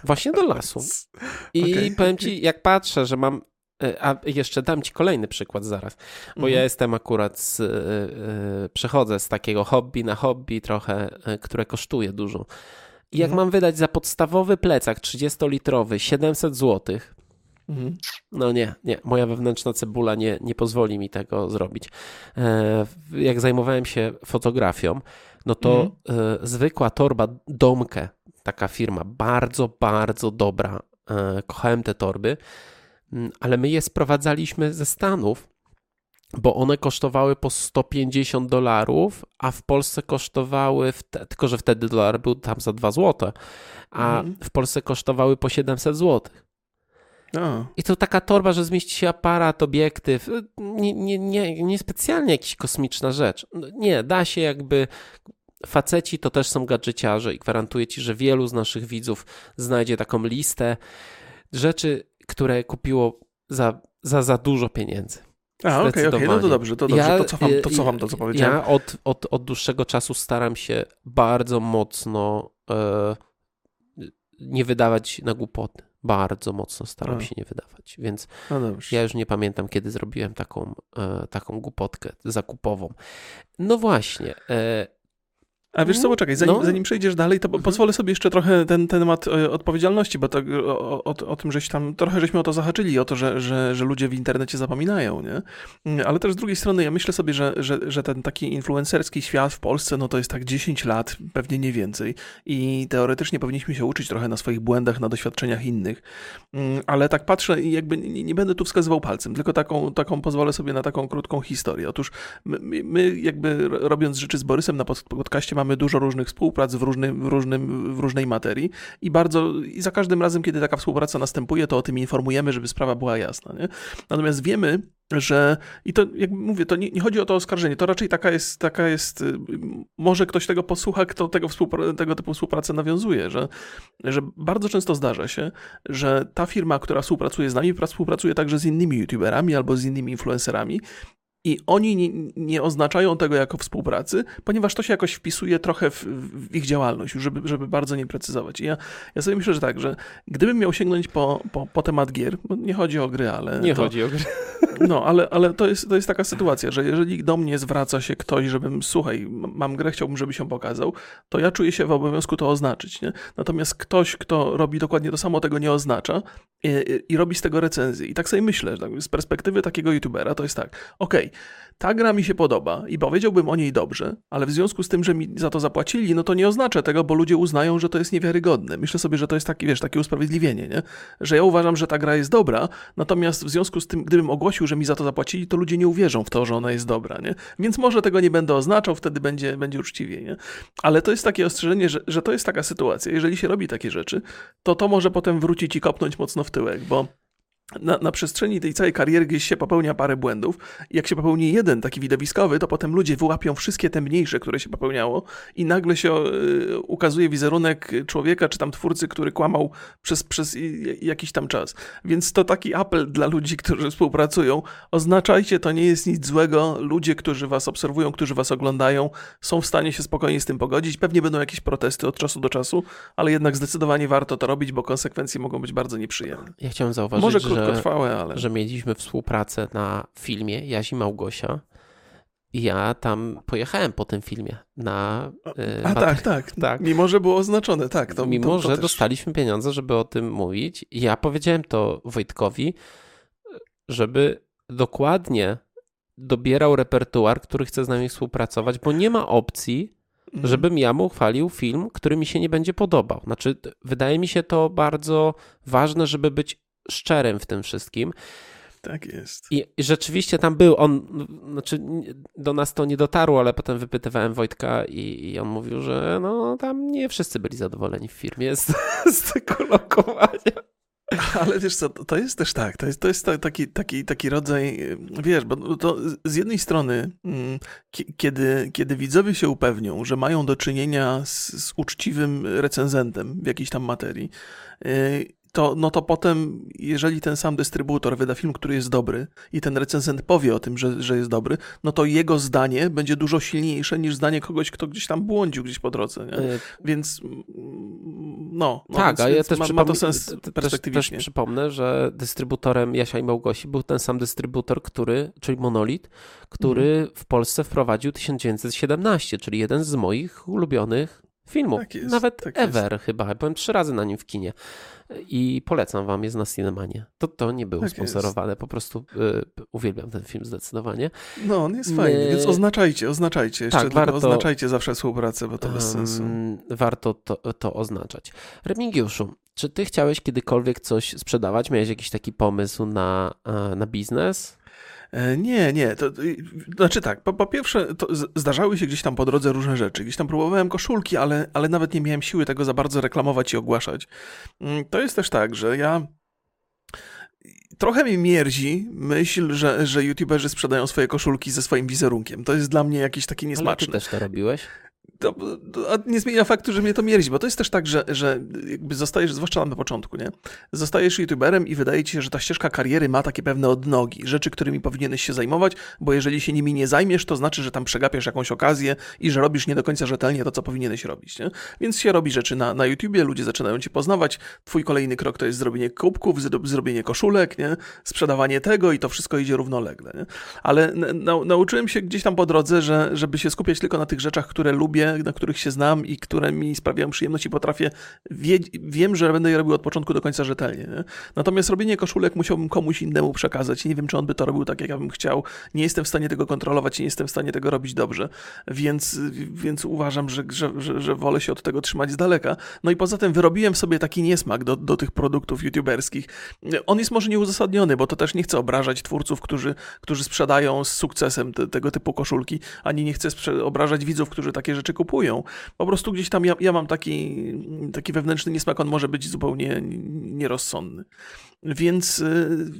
właśnie do lasu. I okay, powiem ci, jak patrzę, że mam e, a jeszcze dam ci kolejny przykład zaraz, bo mhm. ja jestem akurat z, yy, przechodzę z takiego hobby na hobby trochę, które kosztuje dużo. I jak mhm. mam wydać za podstawowy plecak 30-litrowy 700 zł, mhm. no nie, nie, moja wewnętrzna cebula nie, nie pozwoli mi tego zrobić. E, jak zajmowałem się fotografią, no to mhm. e, zwykła torba Domkę, taka firma, bardzo, bardzo dobra. E, kochałem te torby, mm, ale my je sprowadzaliśmy ze Stanów bo one kosztowały po 150 dolarów, a w Polsce kosztowały, tylko że wtedy dolar był tam za 2 zł, a mm. w Polsce kosztowały po 700 zł. I to taka torba, że zmieści się aparat, obiektyw, nie, nie, nie, nie specjalnie jakaś kosmiczna rzecz. No nie, da się jakby faceci to też są gadżeciarze i gwarantuję ci, że wielu z naszych widzów znajdzie taką listę rzeczy, które kupiło za, za, za dużo pieniędzy. A, okej, okay, okay, no to dobrze, to dobrze, ja, to cofam to, cofam to co powiedziałem. Ja od, od, od dłuższego czasu staram się bardzo mocno e, nie wydawać na głupoty. Bardzo mocno staram A. się nie wydawać, więc no ja już nie pamiętam, kiedy zrobiłem taką, e, taką głupotkę zakupową. No właśnie, e, a wiesz co, poczekaj, zanim, no. zanim przejdziesz dalej, to mhm. pozwolę sobie jeszcze trochę ten, ten temat e, odpowiedzialności, bo tak, o, o, o, tym, żeś tam, trochę żeśmy o to zahaczyli, o to, że, że, że ludzie w internecie zapominają, nie? Mm, ale też z drugiej strony ja myślę sobie, że, że, że ten taki influencerski świat w Polsce, no to jest tak 10 lat, pewnie nie więcej i teoretycznie powinniśmy się uczyć trochę na swoich błędach, na doświadczeniach innych, mm, ale tak patrzę i jakby nie, nie będę tu wskazywał palcem, tylko taką, taką pozwolę sobie na taką krótką historię. Otóż my, my jakby robiąc rzeczy z Borysem na podcaście mamy mamy dużo różnych współprac w, różnym, w, różnym, w różnej materii i bardzo, i za każdym razem, kiedy taka współpraca następuje, to o tym informujemy, żeby sprawa była jasna. Nie? Natomiast wiemy, że i to, jak mówię, to nie, nie, chodzi o to oskarżenie, to raczej taka jest, taka jest, y, może ktoś tego posłucha, kto tego, tego typu współpracę nawiązuje, że, że bardzo często zdarza się, że ta firma, która współpracuje z nami, współpracuje także z innymi youtuberami albo z innymi influencerami i oni nie, nie, oznaczają tego jako współpracy, ponieważ to się jakoś wpisuje trochę w, w ich działalność, żeby, żeby bardzo nie precyzować. I ja, ja sobie myślę, że tak, że gdybym miał sięgnąć po, po, po temat gier, nie chodzi o gry, ale... Nie to, chodzi o gry. No, ale, ale to, jest, to jest taka sytuacja, że jeżeli do mnie zwraca się ktoś, żebym, słuchaj, mam grę, chciałbym, żebyś ją pokazał, to ja czuję się w obowiązku to oznaczyć, nie? Natomiast ktoś, kto robi dokładnie to samo, tego nie oznacza i, i robi z tego recenzję. I tak sobie myślę, że tak, z perspektywy takiego youtubera to jest tak, okej, okay, ta gra mi się podoba i powiedziałbym o niej dobrze, ale w związku z tym, że mi za to zapłacili, no to nie oznacza tego, bo ludzie uznają, że to jest niewiarygodne. Myślę sobie, że to jest taki, wiesz, takie usprawiedliwienie, nie? Że ja uważam, że ta gra jest dobra, natomiast w związku z tym, gdybym ogłosił, że mi za to zapłacili, to ludzie nie uwierzą w to, że ona jest dobra, nie? Więc może tego nie będę oznaczał, wtedy będzie, będzie uczciwie, nie? Ale to jest takie ostrzeżenie, że, że to jest taka sytuacja. Jeżeli się robi takie rzeczy, to to może potem wrócić i kopnąć mocno w tyłek, bo na, na, przestrzeni tej całej kariery gdzieś się popełnia parę błędów. Jak się popełni jeden taki widowiskowy, to potem ludzie wyłapią wszystkie te mniejsze, które się popełniało i nagle się y, ukazuje wizerunek człowieka czy tam twórcy, który kłamał przez, przez jakiś tam czas. Więc to taki apel dla ludzi, którzy współpracują. Oznaczajcie, to nie jest nic złego. Ludzie, którzy was obserwują, którzy was oglądają, są w stanie się spokojnie z tym pogodzić. Pewnie będą jakieś protesty od czasu do czasu, ale jednak zdecydowanie warto to robić, bo konsekwencje mogą być bardzo nieprzyjemne. Ja chciałem zauważyć, Może że krótkotrwałe, ale... że mieliśmy współpracę na filmie Jazi Małgosia. Ja tam pojechałem po tym filmie na. A, a tak, tak, tak. Mimo, że było oznaczone, tak. To, Mimo, to, to że też... dostaliśmy pieniądze, żeby o tym mówić. Ja powiedziałem to Wojtkowi, żeby dokładnie dobierał repertuar, który chce z nami współpracować, bo nie ma opcji, mhm. żebym ja mu chwalił film, który mi się nie będzie podobał. Znaczy, wydaje mi się to bardzo ważne, żeby być szczerym w tym wszystkim. Tak jest. I, rzeczywiście tam był on, znaczy do nas to nie dotarło, ale potem wypytywałem Wojtka i, i on mówił, że no tam nie wszyscy byli zadowoleni w firmie z, z tego lokowania. Ale wiesz co, to jest też tak, to jest, to jest taki, taki, taki rodzaj, wiesz, bo to z jednej strony, mm, kiedy, kiedy widzowie się upewnią, że mają do czynienia z, z uczciwym recenzentem w jakiejś tam materii, y, to, no to potem, jeżeli ten sam dystrybutor wyda film, który jest dobry i ten recenzent powie o tym, że, że jest dobry, no to jego zdanie będzie dużo silniejsze niż zdanie kogoś, kto gdzieś tam błądził gdzieś po drodze. Nie? Y więc no, no tak, więc, a ja też ma, ma to sens perspektywicznie. Też, też przypomnę, że dystrybutorem Jasia i Małgosi był ten sam dystrybutor, który, czyli Monolit, który mhm. w Polsce wprowadził 1917, czyli jeden z moich ulubionych filmów. Tak jest, Nawet tak Ever jest. chyba. Byłem trzy razy na nim w kinie i polecam wam, jest na Cinemanie. To, to nie było tak sponsorowane, jest. po prostu y, uwielbiam ten film zdecydowanie. No, on jest fajny, My... więc oznaczajcie, oznaczajcie. Jeszcze tak, warto, oznaczajcie zawsze współpracę, bo to bez sensu. warto to, to oznaczać. Remigiuszu, czy ty chciałeś kiedykolwiek coś sprzedawać? Miałeś jakiś taki pomysł na, e, na biznes? E, nie, nie. To, znaczy tak, po, po pierwsze, zdarzały się gdzieś tam po drodze różne rzeczy. Gdzieś tam próbowałem koszulki, ale, ale nawet nie miałem siły tego za bardzo reklamować i ogłaszać. Mm, to jest też tak, że ja trochę mi mierzi myśl, że, że youtuberzy sprzedają swoje koszulki ze swoim wizerunkiem. To jest dla mnie jakieś takie niesmaczne. Ale ty też to robiłeś? To, to, nie zmienia faktu, że mnie to mierzi, bo to jest też tak, że, że jakby zostajesz, zwłaszcza na początku, nie? Zostajesz youtuberem i wydaje ci się, że ta ścieżka kariery ma takie pewne odnogi, rzeczy, którymi powinieneś się zajmować, bo jeżeli się nimi nie zajmiesz, to znaczy, że tam przegapiasz jakąś okazję i że robisz nie do końca rzetelnie to, co powinieneś robić, nie? Więc się robi rzeczy na, na YouTubie, ludzie zaczynają cię poznawać, twój kolejny krok to jest zrobienie kubków, zrobienie koszulek, nie? Sprzedawanie tego i to wszystko idzie równolegle, nie? Ale na, nauczyłem się gdzieś tam po drodze, że żeby się skupiać tylko na tych rzeczach, które lubię, na których się znam i które mi sprawiają przyjemność i potrafię, wie, wiem, że będę je robił od początku do końca rzetelnie. Nie? Natomiast robienie koszulek musiałbym komuś innemu przekazać. Nie wiem, czy on by to robił tak, jak ja bym chciał. Nie jestem w stanie tego kontrolować, nie jestem w stanie tego robić dobrze, więc, więc uważam, że, że, że, że wolę się od tego trzymać z daleka. No i poza tym wyrobiłem sobie taki niesmak do, do tych produktów youtuberskich. On jest może nieuzasadniony, bo to też nie chcę obrażać twórców, którzy, którzy sprzedają z sukcesem te, tego typu koszulki, ani nie chcę obrażać widzów, którzy takie rzeczy kupują. Po prostu gdzieś tam ja, ja mam taki, taki wewnętrzny niesmak, on może być zupełnie nierozsądny. Więc y,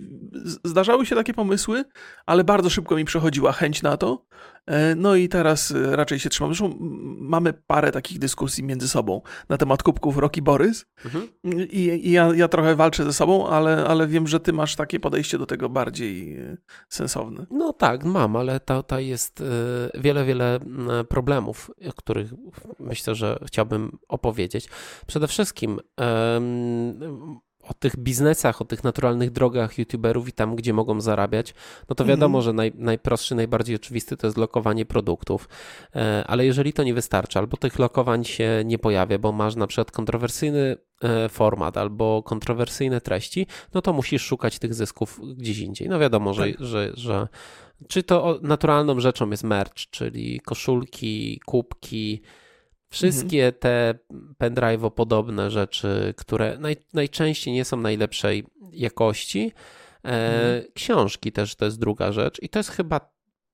zdarzały się takie pomysły, ale bardzo szybko mi przechodziła chęć na to. E, no i teraz y, raczej się trzymam. Zresztą mamy parę takich dyskusji między sobą na temat kubków Rocky Borys. Mhm. I, i ja, ja, trochę walczę ze sobą, ale, ale wiem, że ty masz takie podejście do tego bardziej y, sensowne. No tak, mam, ale tutaj jest wiele, wiele problemów, o których myślę, że chciałbym opowiedzieć. Przede wszystkim o tych biznesach, o tych naturalnych drogach youtuberów i tam, gdzie mogą zarabiać, no to wiadomo, mm. że naj, najprostszy, najbardziej oczywisty to jest lokowanie produktów, e, ale jeżeli to nie wystarczy, albo tych lokowań się nie pojawia, bo masz na przykład kontrowersyjny e, format albo kontrowersyjne treści, no to musisz szukać tych zysków gdzieś indziej. No wiadomo, że, tak. że, że czy to naturalną rzeczą jest merch, czyli koszulki, kubki, Wszystkie mhm. te pendrive podobne rzeczy, które naj, najczęściej nie są najlepszej jakości. E, mhm. Książki też to jest druga rzecz i to jest chyba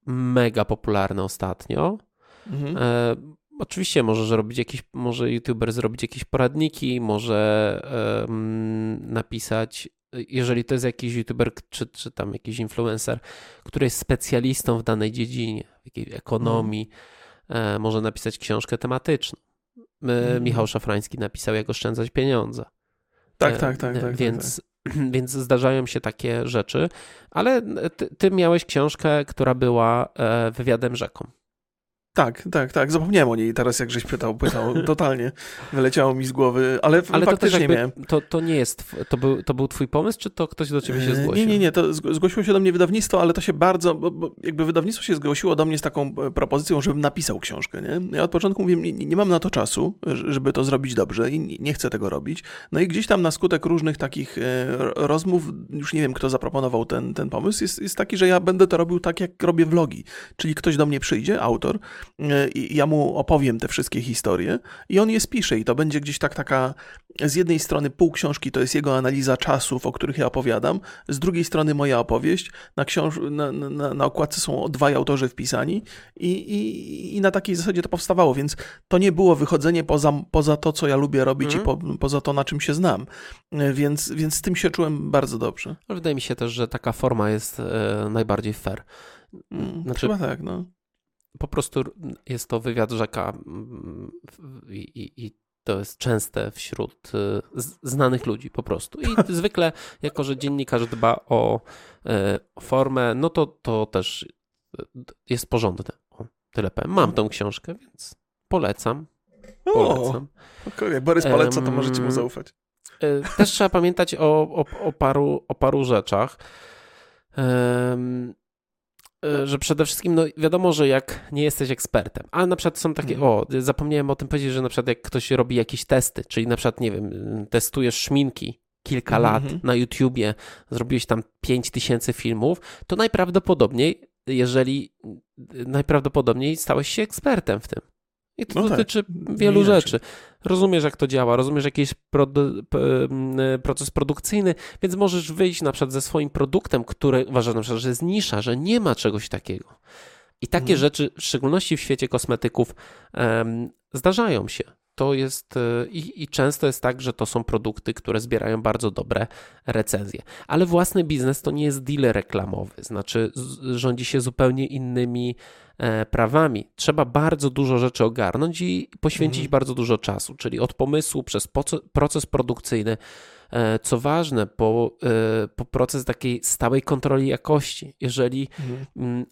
mega popularne ostatnio. Mhm. E, oczywiście możesz robić jakieś, może youtuber zrobić jakieś poradniki, może e, napisać, jeżeli to jest jakiś youtuber czy, czy tam jakiś influencer, który jest specjalistą w danej dziedzinie, w jakiej ekonomii, mhm może napisać książkę tematyczną. Mm. Michał Szafrański napisał, jak oszczędzać pieniądze. Tak, tak, tak. tak więc, tak, tak. więc zdarzają się takie rzeczy, ale ty, ty miałeś książkę, która była e, wywiadem rzeką. Tak, tak, tak. Zapomniałem o niej teraz, jak żeś pytał, pytał. Totalnie wyleciało mi z głowy, ale, ale faktycznie to jakby, miałem. To, to nie jest, to był, to był twój pomysł, czy to ktoś do ciebie się zgłosił? Nie, nie, nie, to zgłosiło się do mnie wydawnictwo, ale to się bardzo, jakby wydawnictwo się zgłosiło do mnie z taką e, propozycją, żebym napisał książkę, nie? Ja od początku mówię, nie, nie mam na to czasu, żeby to zrobić dobrze i nie chcę tego robić. No i gdzieś tam na skutek różnych takich e, rozmów, już nie wiem, kto zaproponował ten, ten pomysł, jest, jest taki, że ja będę to robił tak, jak robię vlogi, czyli ktoś do mnie przyjdzie, autor, ja mu opowiem te wszystkie historie i on je spisze i to będzie gdzieś tak taka z jednej strony pół książki to jest jego analiza czasów, o których ja opowiadam, z drugiej strony moja opowieść, na, książ na, na, na okładce są dwaj autorzy wpisani i, i, i, na takiej zasadzie to powstawało, więc to nie było wychodzenie poza, poza to, co ja lubię robić mm. i mhm. po, poza to, na czym się znam, e, więc, więc z tym się czułem bardzo dobrze. Wydaje mi się też, że taka forma jest e, najbardziej fair. Mm, znaczy, Chyba tak, no po prostu jest to wywiad rzeka i, i, i to jest częste wśród y, znanych ludzi po prostu. I zwykle, jako że dziennikarz dba o e, formę, no to to też jest porządne. O, tyle powiem. Mam tą książkę, więc polecam. Polecam. O, jak Borys poleca, to możecie mu zaufać. Też trzeba pamiętać o, o, o, paru, o paru rzeczach. E, że przede wszystkim, no wiadomo, że jak nie jesteś ekspertem, a na przykład są takie, mhm. o, zapomniałem o tym powiedzieć, że na przykład jak ktoś robi jakieś testy, czyli na przykład, nie wiem, testujesz szminki kilka mm lat na YouTubie, zrobiłeś tam 5000 filmów, to najprawdopodobniej, jeżeli najprawdopodobniej stałeś się ekspertem w tym. I to no tak. dotyczy tak. wielu rzeczy. Rozumiesz, jak to działa, rozumiesz jakiś produ proces produkcyjny, więc możesz wyjść na przykład ze swoim produktem, który uważasz na przykład, że jest nisza, że nie ma czegoś takiego. I takie mhm. rzeczy, w szczególności w świecie kosmetyków, um, zdarzają się to jest e, i, i, często jest tak, że to są produkty, które zbierają bardzo dobre recenzje. Ale własny biznes to nie jest deal reklamowy, znaczy rządzi się zupełnie innymi e, prawami. Trzeba bardzo dużo rzeczy ogarnąć i poświęcić mhm. bardzo dużo czasu, czyli od pomysłu przez proces produkcyjny. E, co ważne, po, po proces takiej stałej kontroli jakości. Jeżeli mhm. Mm,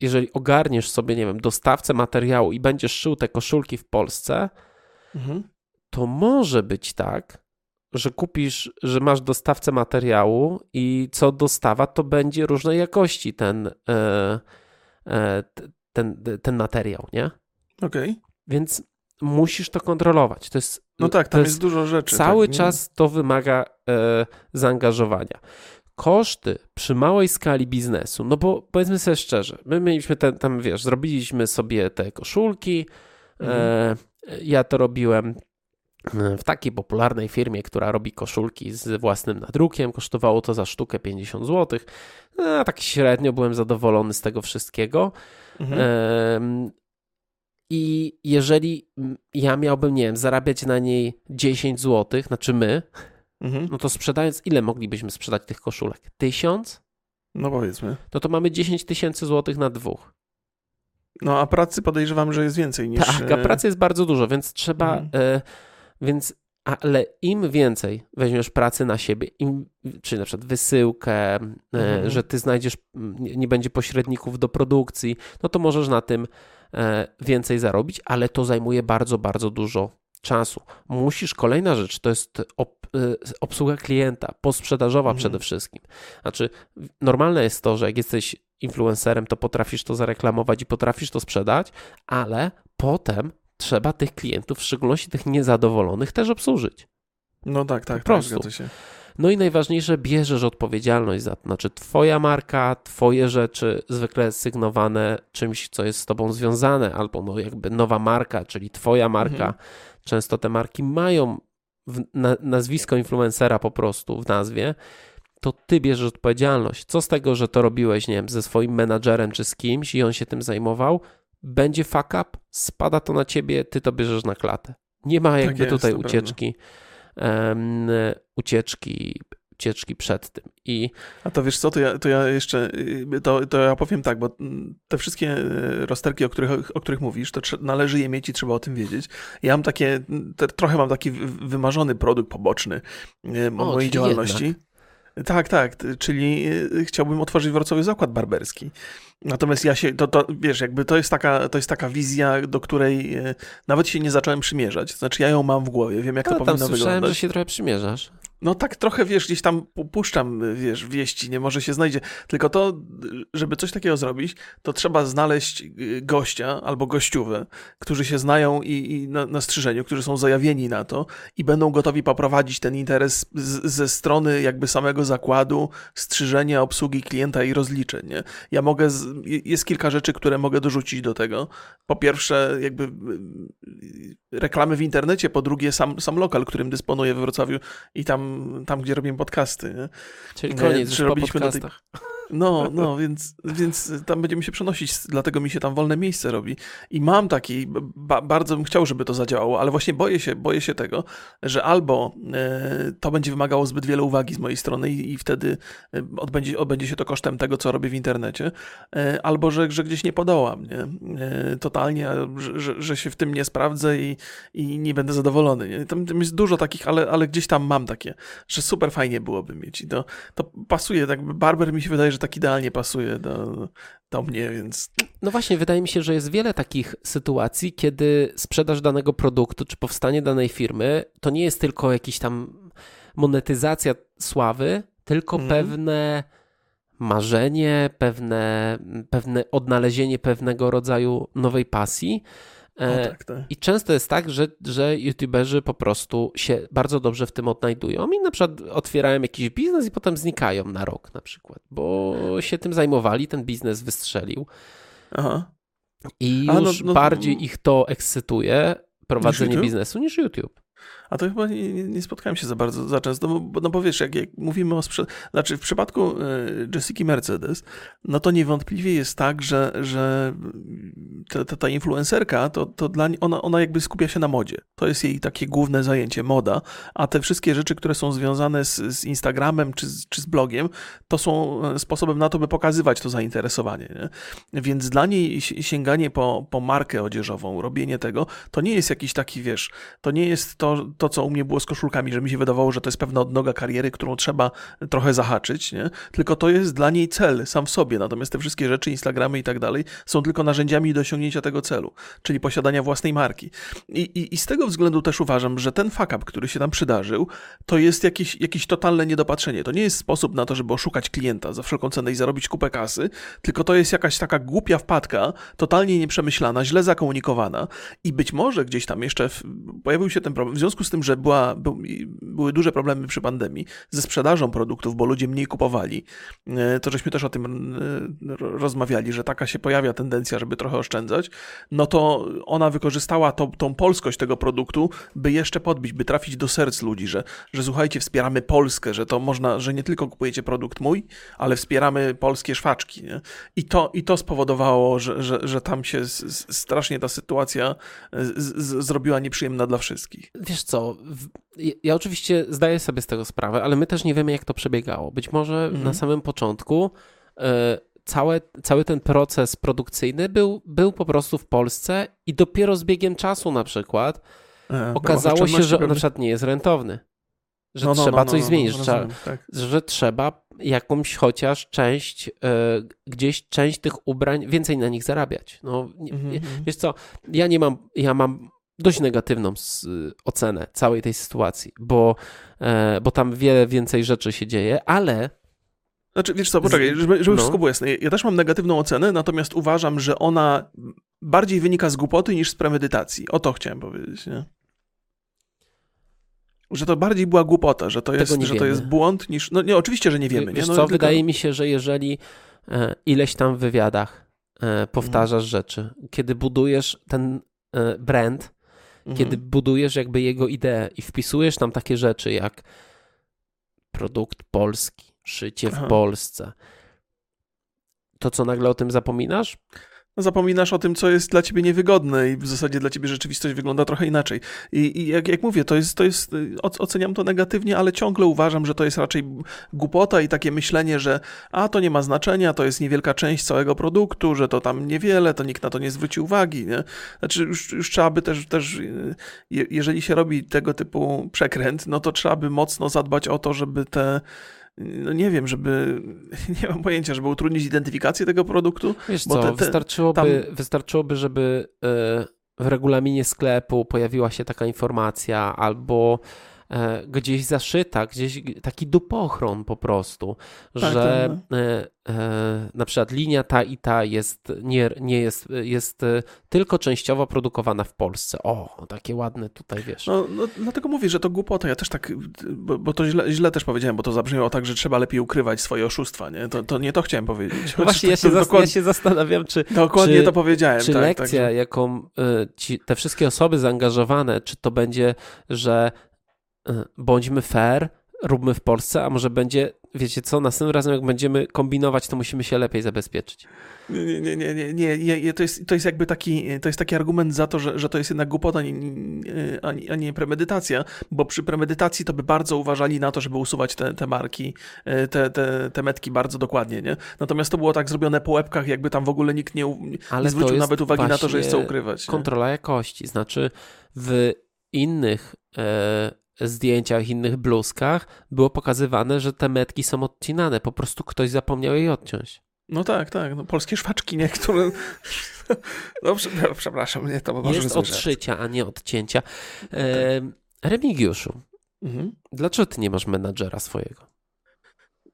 jeżeli ogarniesz sobie, nie wiem, dostawcę materiału i będziesz szył te koszulki w Polsce, mhm. to może być tak, że kupisz, że masz dostawcę materiału i co dostawa, to będzie różnej jakości ten, e, e, ten, ten materiał, nie? Okej. Okay. Więc musisz to kontrolować. To jest, no tak, tam jest, jest, dużo rzeczy. Cały tak, czas to wymaga e, zaangażowania koszty przy małej skali biznesu, no bo powiedzmy sobie szczerze, my mieliśmy ten, tam, wiesz, zrobiliśmy sobie te koszulki, mhm. e, ja to robiłem e, w takiej popularnej firmie, która robi koszulki z własnym nadrukiem. Kosztowało to za sztukę 50 zł. A tak średnio byłem zadowolony z tego wszystkiego. Mhm. E, I jeżeli ja miałbym, nie wiem, zarabiać na niej 10 zł, znaczy my, mhm. no to sprzedając, ile moglibyśmy sprzedać tych koszulek? Tysiąc? No powiedzmy. No to mamy 10 tysięcy złotych na dwóch. No a pracy podejrzewam, że jest więcej niż... Tak, a e, pracy jest bardzo dużo, więc trzeba... Mhm. E, więc ale im więcej weźmiesz pracy na siebie, im, czyli na przykład wysyłkę, e, mhm. że ty znajdziesz, nie, nie będzie pośredników do produkcji, no to możesz na tym e, więcej zarobić, ale to zajmuje bardzo, bardzo dużo czasu. Musisz, kolejna rzecz, to jest ob, y, obsługa klienta, posprzedażowa mhm. przede wszystkim. Znaczy, normalne jest to, że jak jesteś influencerem, to potrafisz to zareklamować i potrafisz to sprzedać, ale potem trzeba tych klientów, w szczególności tych niezadowolonych, też obsłużyć. No tak, tak, po tak, się. No i najważniejsze, bierzesz odpowiedzialność za to. Znaczy, twoja marka, twoje rzeczy, zwykle sygnowane czymś, co jest z tobą związane, albo no jakby nowa marka, czyli twoja marka. Mhm. Często te marki mają na, nazwisko influencera po prostu w nazwie, to ty bierzesz odpowiedzialność. Co z tego, że to robiłeś, nie wiem, ze swoim menadżerem czy z kimś i on się tym zajmował, będzie fuck up, spada to na ciebie, ty to bierzesz na klatę. Nie ma jakby tak jest, tutaj ucieczki, um, ucieczki, ucieczki przed tym. I... A to wiesz co, to ja, to ja jeszcze, y, to, to ja powiem tak, bo te wszystkie y, rozterki, o których, o których mówisz, to należy je mieć i trzeba o tym wiedzieć. Ja mam takie, te, trochę mam taki wymarzony produkt poboczny y, o, mojej działalności. Jednak. Tak, tak, czyli chciałbym otworzyć w Wrocławiu zakład barberski. Natomiast ja się, to, to wiesz, jakby to jest, taka, to jest taka wizja, do której nawet się nie zacząłem przymierzać. Znaczy ja ją mam w głowie, wiem jak Ale to powinno słyszałem, wyglądać. że się trochę przymierzasz. No tak trochę, wiesz, gdzieś tam puszczam, wiesz, wieści, nie może się znajdzie. Tylko to, żeby coś takiego zrobić, to trzeba znaleźć y, gościa albo gościówę, którzy się znają i, i na, na, strzyżeniu, którzy są zajawieni na to i będą gotowi poprowadzić ten interes z, ze strony jakby samego zakładu, strzyżenia, obsługi klienta i rozliczeń, nie? Ja mogę, z, jest kilka rzeczy, które mogę dorzucić do tego. Po pierwsze, jakby y, reklamy w internecie, po drugie sam, sam lokal, którym dysponuję we Wrocławiu i tam tam, gdzie robię podcasty. Nie? Czyli koniec, że po podcastach. No, no, więc, więc tam będziemy się przenosić, dlatego mi się tam wolne miejsce robi. I mam taki, ba, bardzo bym chciał, żeby to zadziałało, ale właśnie boję się, boję się tego, że albo e, to będzie wymagało zbyt wiele uwagi z mojej strony i, i wtedy e, odbędzie, odbędzie się to kosztem tego, co robię w internecie, e, albo że, że gdzieś nie podołam, nie? Totalnie, że, że, że, się w tym nie sprawdzę i, i nie będę zadowolony. Nie? Tam, tam jest dużo takich, ale, ale gdzieś tam mam takie, że super fajnie byłoby mieć i to, to pasuje, tak barber mi się wydaje, że tak idealnie pasuje do, do mnie, więc. No właśnie, wydaje mi się, że jest wiele takich sytuacji, kiedy sprzedaż danego produktu czy powstanie danej firmy to nie jest tylko jakiś tam monetyzacja sławy, tylko mhm. pewne marzenie, pewne, pewne odnalezienie pewnego rodzaju nowej pasji. E, tak, tak. I często jest tak, że, że youtuberzy po prostu się bardzo dobrze w tym odnajdują i na przykład otwierają jakiś biznes i potem znikają na rok na przykład, bo się tym zajmowali, ten biznes wystrzelił. Aha. I już no, no, bardziej ich to ekscytuje, prowadzenie biznesu, niż YouTube. A to chyba nie, nie, spotkałem się za bardzo, za często, no bo, no bo wiesz, jak, jak mówimy o sprzedaży, znaczy w przypadku y, Jessica Mercedes, no to niewątpliwie jest tak, że, że ta, ta, ta influencerka, to, to dla niej, ona, ona jakby skupia się na modzie. To jest jej takie główne zajęcie, moda, a te wszystkie rzeczy, które są związane z, z Instagramem czy, czy z blogiem, to są e, sposobem na to, by pokazywać to zainteresowanie. Nie? Więc dla niej sięganie po, po markę odzieżową, robienie tego, to nie jest jakiś taki, wiesz, to nie jest to, to, co u mnie było z koszulkami, że mi się wydawało, że to jest pewna odnoga kariery, którą trzeba trochę zahaczyć, nie? Tylko to jest dla niej cel sam w sobie, natomiast te wszystkie rzeczy, Instagramy i tak dalej, są tylko narzędziami do osiągnięcia tego celu, czyli posiadania własnej marki. I, i, i z tego względu też uważam, że ten fuck up, który się tam przydarzył, to jest jakieś, jakieś totalne niedopatrzenie. To nie jest sposób na to, żeby oszukać klienta za wszelką cenę i zarobić kupę kasy, tylko to jest jakaś taka głupia wpadka, totalnie nieprzemyślana, źle zakomunikowana i być może gdzieś tam jeszcze w, pojawił się ten problem. W związku z tym, że była, były duże problemy przy pandemii ze sprzedażą produktów, bo ludzie mniej kupowali, e, to żeśmy też o tym e, rozmawiali, że taka się pojawia tendencja, żeby trochę oszczędzać, no to ona wykorzystała to, tą polskość tego produktu, by jeszcze podbić, by trafić do serc ludzi, że, że słuchajcie, wspieramy Polskę, że to można, że nie tylko kupujecie produkt mój, ale wspieramy polskie szwaczki. Nie? I, to, I to spowodowało, że, że, że tam się strasznie ta sytuacja z, z, zrobiła nieprzyjemna dla wszystkich. Wiesz co, ja oczywiście zdaję sobie z tego sprawę, ale my też nie wiemy, jak to przebiegało. Być może mhm. na samym początku e, całe, cały ten proces produkcyjny był, był po prostu w Polsce i dopiero z biegiem czasu na przykład e, okazało się, że on na przykład nie jest rentowny. Że no, no, trzeba no, coś no, no, zmienić, że, trzeba, tak. że trzeba jakąś chociaż część, e, gdzieś część tych ubrań, więcej na nich zarabiać. No, mhm, mhm. wiesz co, ja nie mam, ja mam dość negatywną ocenę całej tej sytuacji, bo, bo tam wiele więcej rzeczy się dzieje, ale znaczy, wiesz co, poczekaj, żeby, żeby no. wszystko było jasne. Ja też mam negatywną ocenę, natomiast uważam, że ona bardziej wynika z głupoty niż z premedytacji. O to chciałem powiedzieć, nie? Że to bardziej była głupota, że to, jest, że to jest błąd niż... No nie, oczywiście, że nie wiemy. Wiesz nie? No, co, tylko... wydaje mi się, że jeżeli e, ileś tam w wywiadach e, powtarzasz mhm. rzeczy, kiedy budujesz ten e, brand, mhm. kiedy budujesz jakby jego ideę i wpisujesz tam takie rzeczy jak produkt polski, szycie w Aha. Polsce. To co nagle o tym zapominasz? No, zapominasz o tym, co jest dla ciebie niewygodne i w zasadzie dla ciebie rzeczywistość wygląda trochę inaczej. I, i jak, jak, mówię, to jest, to jest, oceniam to negatywnie, ale ciągle uważam, że to jest raczej głupota i takie myślenie, że a to nie ma znaczenia, to jest niewielka część całego produktu, że to tam niewiele, to nikt na to nie zwróci uwagi. Nie? Znaczy już, już trzeba by też, też jeżeli się robi tego typu przekręt, no to trzeba by mocno zadbać o to, żeby te no nie wiem, żeby, nie mam pojęcia, żeby utrudnić identyfikację tego produktu. Wiesz co, te, te, wystarczyłoby, tam... wystarczyłoby, żeby e, w regulaminie sklepu pojawiła się taka informacja albo gdzieś zaszyta, gdzieś taki dupochron po prostu, tak, że tak, no. E, e, na przykład linia ta i ta jest, nie, nie jest, jest tylko częściowo produkowana w Polsce. O, takie ładne tutaj, wiesz. No, no dlatego mówię, że to głupota. Ja też tak, bo, bo to źle, źle, też powiedziałem, bo to zabrzmiało tak, że trzeba lepiej ukrywać swoje oszustwa, nie? To, to nie to chciałem powiedzieć. No właśnie, ja się, dokładnie, ja się zastanawiam, czy... Dokładnie czy, to powiedziałem. Czy tak, lekcja, tak, jaką ci, te wszystkie osoby zaangażowane, czy to będzie, że bądźmy fair, róbmy w Polsce, a może będzie, wiecie co, następnym razem jak będziemy kombinować, to musimy się lepiej zabezpieczyć. Nie, nie, nie, nie, nie, nie, to, jest, to jest jakby taki, to jest taki argument za to, że, że to jest jednak głupota, a nie, a nie premedytacja, bo przy premedytacji to by bardzo uważali na to, żeby usuwać te, te marki, e, te, te, te metki bardzo dokładnie, nie? Natomiast to było tak zrobione po łebkach, jakby tam w ogóle nikt nie, nie zwrócił nawet uwagi na to, że jest co ukrywać. Kontrola nie? jakości, znaczy w innych e, zdjęciach, innych bluzkach było pokazywane, że te metki są odcinane. Po prostu ktoś zapomniał jej odciąć. No tak, tak. No, polskie szwaczki, nie? Które... No, przepraszam, nie, to może Jest odszycia, a nie odcięcia. E, Remigiuszu, mhm. dlaczego ty nie masz menadżera swojego?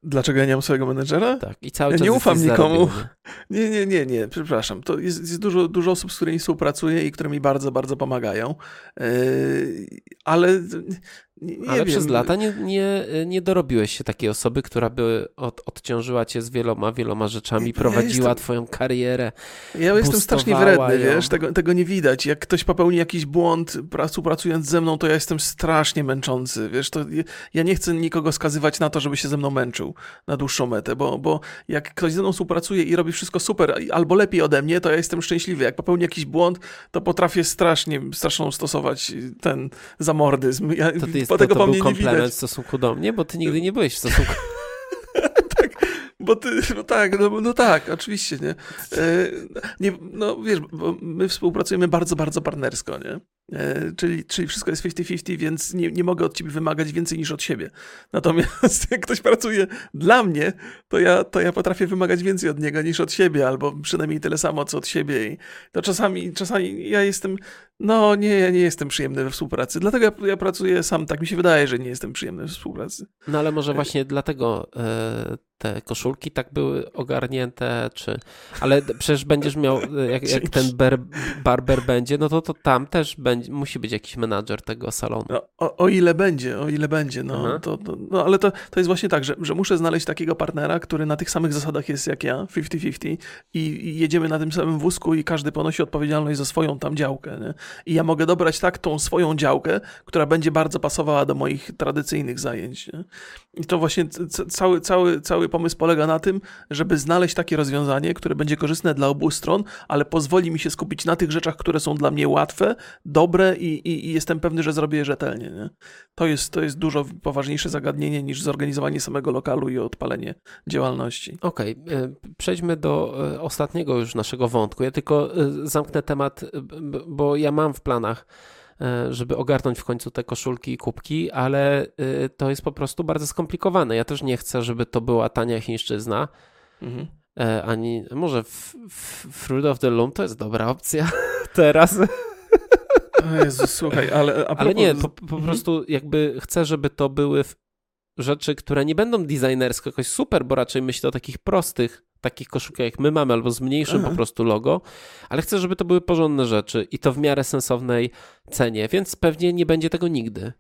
Dlaczego ja nie mam swojego menedżera? Tak, i cały ja czas nie ufam nikomu. Nie, nie, nie, nie, przepraszam. To jest, jest, dużo, dużo osób, z którymi współpracuję i które mi bardzo, bardzo pomagają. Yy, ale nie, nie Ale wiem. przez lata nie, nie, nie dorobiłeś się takiej osoby, która by od, odciążyła cię z wieloma, wieloma rzeczami, prowadziła twoją karierę. Ja jestem strasznie wredny, ją. wiesz, tego, tego nie widać. Jak ktoś popełni jakiś błąd współpracując ze mną, to ja jestem strasznie męczący, wiesz, to ja nie chcę nikogo skazywać na to, żeby się ze mną męczył na dłuższą metę, bo, bo jak ktoś ze mną współpracuje i robi wszystko super, albo lepiej ode mnie, to ja jestem szczęśliwy. Jak popełni jakiś błąd, to potrafię strasznie, straszną stosować ten zamordyzm. Ja, to jest, po tego to, to był komplement w stosunku do mnie, bo ty nigdy nie byłeś w stosunku... tak, bo ty, no tak, no, no tak, oczywiście, nie? E, nie no wiesz, my współpracujemy bardzo, bardzo partnersko, nie? E, czyli, czyli wszystko jest 50-50, więc nie, nie mogę od ciebie wymagać więcej niż od siebie. Natomiast jak ktoś pracuje dla mnie, to ja, to ja potrafię wymagać więcej od niego niż od siebie, albo przynajmniej tyle samo, co od siebie. I to czasami, czasami ja jestem, no nie, ja nie jestem przyjemny we współpracy. Dlatego ja, ja pracuję sam, tak mi się wydaje, że nie jestem przyjemny we współpracy. No ale może właśnie dlatego e, te koszulki tak były ogarnięte, czy... Ale przecież będziesz miał, jak, jak ten ber, barber będzie, no to, to tam też będzie, musi być jakiś menadżer tego salonu. No, o, o, ile będzie, o ile będzie, no, to, to, no ale to, to jest właśnie tak, że, że muszę znaleźć takiego partnera, który na tych samych zasadach jest jak ja, 50-50 i, i jedziemy na tym samym wózku i każdy ponosi odpowiedzialność za swoją tam działkę, nie? I ja mogę dobrać tak tą swoją działkę, która będzie bardzo pasowała do moich tradycyjnych zajęć, nie? I to właśnie cały, cały, cały pomysł polega na tym, żeby znaleźć takie rozwiązanie, które będzie korzystne dla obu stron, ale pozwoli mi się skupić na tych rzeczach, które są dla mnie łatwe, dobre i, i, i jestem pewny, że zrobię je rzetelnie. Nie? To, jest, to jest dużo poważniejsze zagadnienie niż zorganizowanie samego lokalu i odpalenie działalności. Okej, okay. przejdźmy do e, ostatniego już naszego wątku. Ja tylko e, zamknę temat, bo ja mam w planach E, żeby ogarnąć w końcu te koszulki i kubki, ale e, to jest po prostu bardzo skomplikowane. Ja też nie chcę, żeby to była tania chińszczyzna. Mhm. E, ani może Fruit of the Loom to jest dobra opcja teraz. O Jezu, słuchaj, ale... Propos... Ale nie, po, po mhm. prostu jakby chcę, żeby to były rzeczy, które nie będą designersko jakoś super, bo raczej myślę o takich prostych, takich koszulkach jak my mamy, albo z mniejszym Aha. po prostu logo, ale chcę, żeby to były porządne rzeczy i to w miarę sensownej cenie, więc pewnie nie będzie tego nigdy.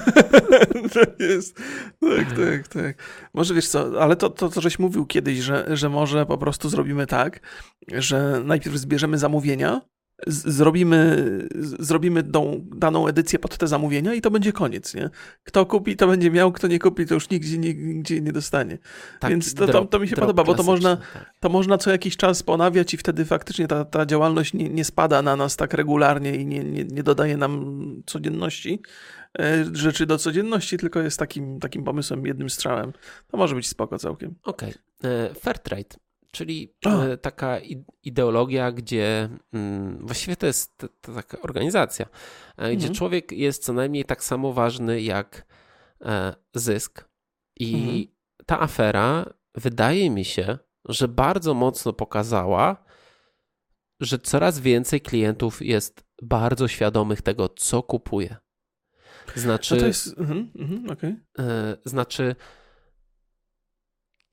tak jest. Tak, tak, tak. Może wiesz co, ale to, to, to żeś mówił kiedyś, że, że może po prostu zrobimy tak, że najpierw zbierzemy zamówienia, zrobimy, zrobimy tą daną edycję pod te zamówienia i to będzie koniec, nie? Kto kupi, to będzie miał, kto nie kupi, to już nigdzie, nigdzie nie dostanie. Tak, Więc to, to, to mi się podoba, bo to można, tak. to można co jakiś czas ponawiać i wtedy faktycznie ta, ta działalność nie, nie spada na nas tak regularnie i nie, nie, nie dodaje nam codzienności, e, rzeczy do codzienności, tylko jest takim, takim pomysłem, jednym strzałem. To może być spoko całkiem. Okej. Okay. E, Fairtrade czyli e, taka ideologia, gdzie mm, właściwie to jest taka organizacja, e, gdzie mhm. człowiek jest co najmniej tak samo ważny jak e, zysk. I mhm. ta afera wydaje mi się, że bardzo mocno pokazała, że coraz więcej klientów jest bardzo świadomych tego, co kupuje. Znaczy, no to jest, mhm, okay. znaczy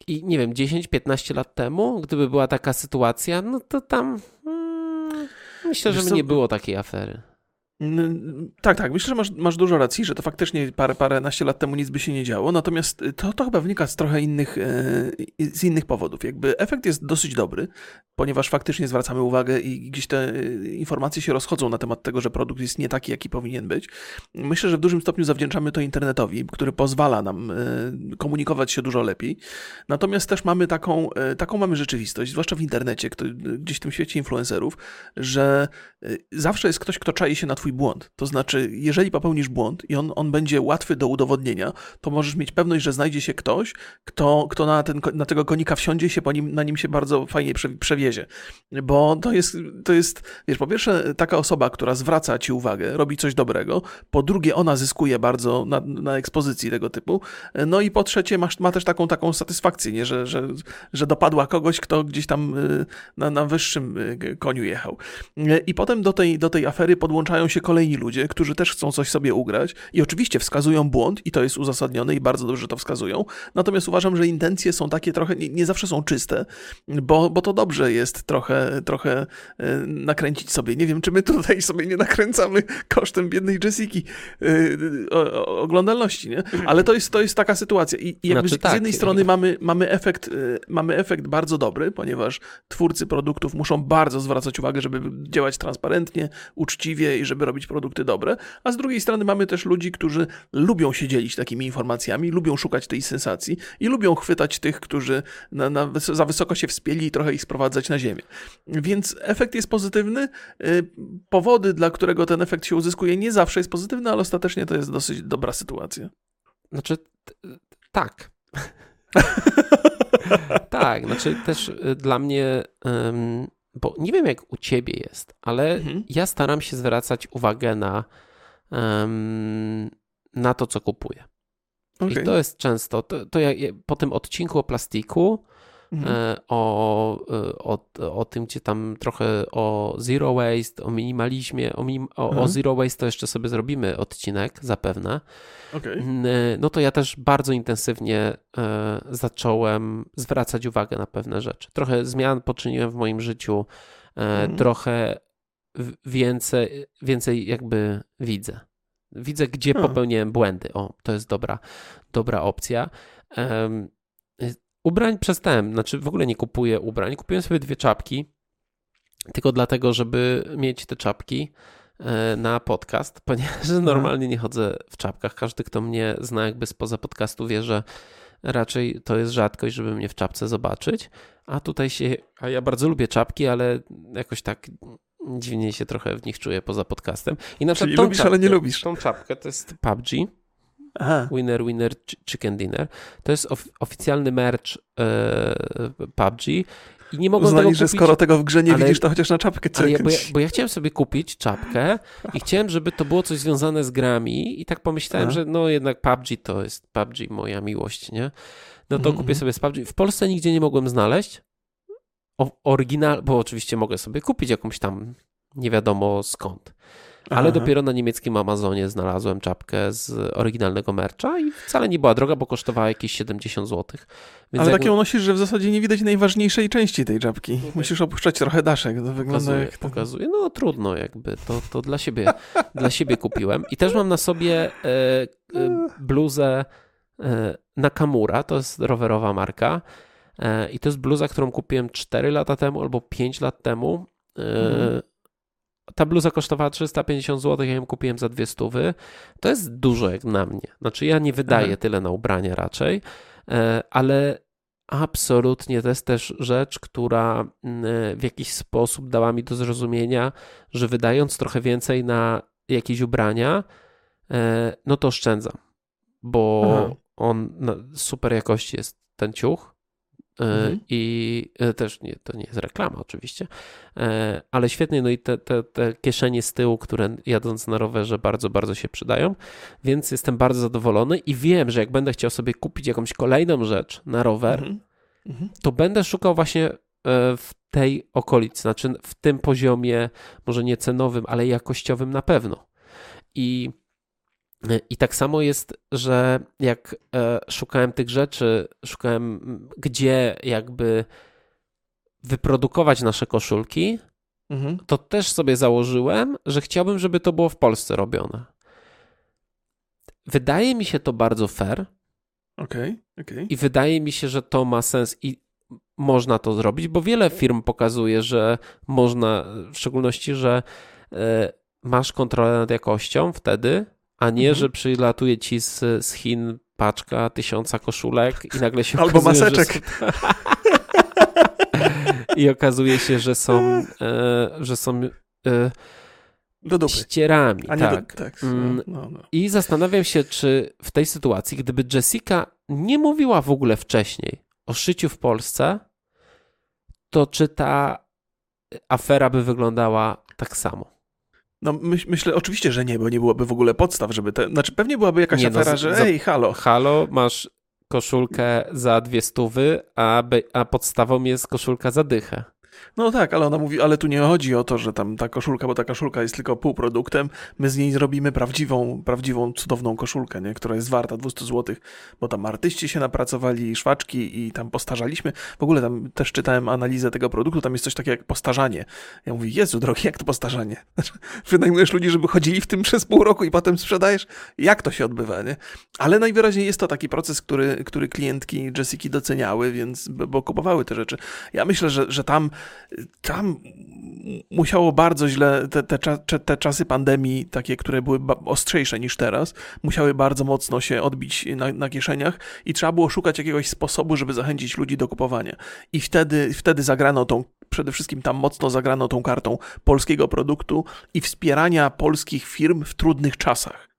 i nie wiem, 10-15 lat temu, gdyby była taka sytuacja, no to tam hmm, myślę, że nie było takiej afery. Tak, tak. Myślę, że masz, masz dużo racji, że to faktycznie parę, naście lat temu nic by się nie działo. Natomiast to, to chyba wynika z trochę innych, e, z innych powodów. Jakby efekt jest dosyć dobry, ponieważ faktycznie zwracamy uwagę i gdzieś te e, informacje się rozchodzą na temat tego, że produkt jest nie taki, jaki powinien być. Myślę, że w dużym stopniu zawdzięczamy to internetowi, który pozwala nam komunikować się dużo lepiej. Natomiast też mamy taką, taką mamy rzeczywistość, zwłaszcza w internecie, gdzieś w tym świecie influencerów, że zawsze jest ktoś, kto czai się na twój błąd. To znaczy, jeżeli popełnisz błąd i on, on będzie łatwy do udowodnienia, to możesz mieć pewność, że znajdzie się ktoś, kto, kto na, ten, na tego konika wsiądzie się, po nim, na nim się bardzo fajnie przewiezie. Bo to jest, to jest, wiesz, po pierwsze, taka osoba, która zwraca ci uwagę, robi coś dobrego, po drugie, ona zyskuje bardzo na, na ekspozycji tego typu, no i po trzecie, masz, ma też taką, taką satysfakcję, nie? Że, że, że dopadła kogoś, kto gdzieś tam y, na, na wyższym y, koniu jechał. I potem do tej, do tej afery podłączają się kolejni ludzie, którzy też chcą coś sobie ugrać i oczywiście wskazują błąd i to jest uzasadnione i bardzo dobrze to wskazują. Natomiast uważam, że intencje są takie trochę, nie, nie zawsze są czyste, bo, bo to dobrze jest trochę, trochę e, nakręcić sobie. Nie wiem, czy my tutaj sobie nie nakręcamy kosztem biednej Jessiki e, oglądalności, nie? Ale to jest, to jest taka sytuacja i, i jakby znaczy, tak. z jednej strony mamy, mamy, efekt, e, mamy efekt bardzo dobry, ponieważ twórcy produktów muszą bardzo zwracać uwagę, żeby działać transparentnie, uczciwie i żeby robić robić produkty dobre, a z drugiej strony mamy też ludzi, którzy lubią się dzielić takimi informacjami, lubią szukać tej sensacji i lubią chwytać tych, którzy na, na, za wysoko się wspieli i trochę ich sprowadzać na ziemię. Więc efekt jest pozytywny. Y, powody, dla którego ten efekt się uzyskuje, nie zawsze jest pozytywny, ale ostatecznie to jest dosyć dobra sytuacja. Znaczy, tak. tak, znaczy też y, dla mnie um, bo nie wiem jak u ciebie jest, ale mhm. ja staram się zwracać uwagę na, um, na to, co kupuję. Okay. I to jest często, to, to ja, po tym odcinku o plastiku, mhm. E, o, e, o, o tym, gdzie tam trochę o zero waste, o minimalizmie, o, minim, o, mhm. o zero waste to jeszcze sobie zrobimy odcinek zapewne. Okay. E, no to ja też bardzo intensywnie zacząłem zwracać uwagę na pewne rzeczy. Trochę zmian poczyniłem w moim życiu, mhm. trochę więcej, więcej jakby widzę. Widzę, gdzie popełniłem błędy. O, to jest dobra, dobra opcja. Ubrań przestałem, znaczy w ogóle nie kupuję ubrań. Kupiłem sobie dwie czapki, tylko dlatego, żeby mieć te czapki e, na podcast, ponieważ normalnie nie chodzę w czapkach. Każdy, kto mnie zna jakby spoza podcastu wie, że raczej to jest rzadkość, żeby mnie w czapce zobaczyć. A tutaj się, a ja bardzo lubię czapki, ale jakoś tak dziwnie się trochę w nich czuję poza podcastem. I na przykład tą lubisz, czapkę, ale nie lubisz. Tą czapkę to jest PUBG Aha. Winner, Winner, Chicken Dinner. To jest of, oficjalny merch e, PUBG. I nie mogą Uznali, tego że skoro tego w grze nie ale, widzisz, to chociaż na czapkę ale ja, bo, ja, bo ja chciałem sobie kupić czapkę i chciałem, żeby to było coś związane z grami i tak pomyślałem, Aha. że no jednak PUBG to jest PUBG moja miłość, nie? No to mm -hmm. kupię sobie z PUBG. W Polsce nigdzie nie mogłem znaleźć o, oryginal, bo oczywiście mogę sobie kupić jakąś tam nie wiadomo skąd. Ale Aha. dopiero na niemieckim Amazonie znalazłem czapkę z oryginalnego mercha i wcale nie była droga, bo kosztowała jakieś 70 zł. Więc ale jak... taką nosisz, że w zasadzie nie widać najważniejszej części tej czapki. Okay. Musisz opuszczać trochę daszek. To wygląda pokazuje, jak... Pokazuje. No trudno jakby, to, to dla, siebie, dla siebie kupiłem. I też mam na sobie e, e, bluzę e, Nakamura, to jest rowerowa marka. E, I to jest bluza, którą kupiłem 4 lata temu albo 5 lat temu. Mm. Ta bluza kosztowała 350 zł, ja ją kupiłem za dwie stówy. To jest dużo jak na mnie. Znaczy ja nie wydaję tyle na ubrania raczej, e, ale absolutnie to jest też rzecz, która mm, w jakiś sposób dała mi do zrozumienia, że wydając trochę więcej na jakieś ubrania, no to oszczędzam, bo Aha. on super jakości jest ten ciuch E, mhm. I e, też nie, to nie jest reklama oczywiście, e, ale świetnie, no i te, te, te kieszenie z tyłu, które jadąc na rowerze bardzo, bardzo się przydają, więc jestem bardzo zadowolony i wiem, że jak będę chciał sobie kupić jakąś kolejną rzecz na rower, mhm. Mhm. to będę szukał właśnie w tej okolicy, znaczy w tym poziomie, może nie cenowym, ale jakościowym na pewno. I i tak samo jest, że jak e, szukałem tych rzeczy, szukałem gdzie jakby wyprodukować nasze koszulki, mhm. to też sobie założyłem, że chciałbym, żeby to było w Polsce robione. Wydaje mi się to bardzo fair. Okay, okay. I wydaje mi się, że to ma sens i można to zrobić, bo wiele firm pokazuje, że można, w szczególności, że e, masz kontrolę nad jakością wtedy, a nie, mhm. że przylatuje ci z, z Chin paczka tysiąca koszulek i nagle się Albo okazuje, maseczek. Są... I okazuje się, że są, e, że są e, do dupy. ścierami. A tak. Do, tak. Mm, no, no, no. I zastanawiam się, czy w tej sytuacji, gdyby Jessica nie mówiła w ogóle wcześniej o szyciu w Polsce, to czy ta afera by wyglądała tak samo? No myśl, myślę oczywiście, że nie, bo nie byłoby w ogóle podstaw, żeby te, znaczy pewnie byłaby jakaś nie, no, afera, no, że za, ej, halo. Halo, masz koszulkę za dwie stówy, a, a podstawą jest koszulka za dychę. No tak, ale ona mówi, ale tu nie chodzi o to, że tam ta koszulka, bo ta koszulka jest tylko półproduktem, my z niej zrobimy prawdziwą, prawdziwą, cudowną koszulkę, nie? która jest warta 200 zł, bo tam artyści się napracowali, szwaczki i tam postarzaliśmy. W ogóle tam też czytałem analizę tego produktu, tam jest coś takiego jak postarzanie. Ja mówię, Jezu drogi, jak to postarzanie? Wynajmujesz ludzi, żeby chodzili w tym przez pół roku i potem sprzedajesz? Jak to się odbywa, nie? Ale najwyraźniej jest to taki proces, który, który klientki Jessica doceniały, więc, bo kupowały te rzeczy. Ja myślę, że, że tam tam musiało bardzo źle, te, te, te, czasy pandemii, takie, które były ostrzejsze niż teraz, musiały bardzo mocno się odbić na, na kieszeniach i trzeba było szukać jakiegoś sposobu, żeby zachęcić ludzi do kupowania. I wtedy, wtedy zagrano tą, przede wszystkim tam mocno zagrano tą kartą polskiego produktu i wspierania polskich firm w trudnych czasach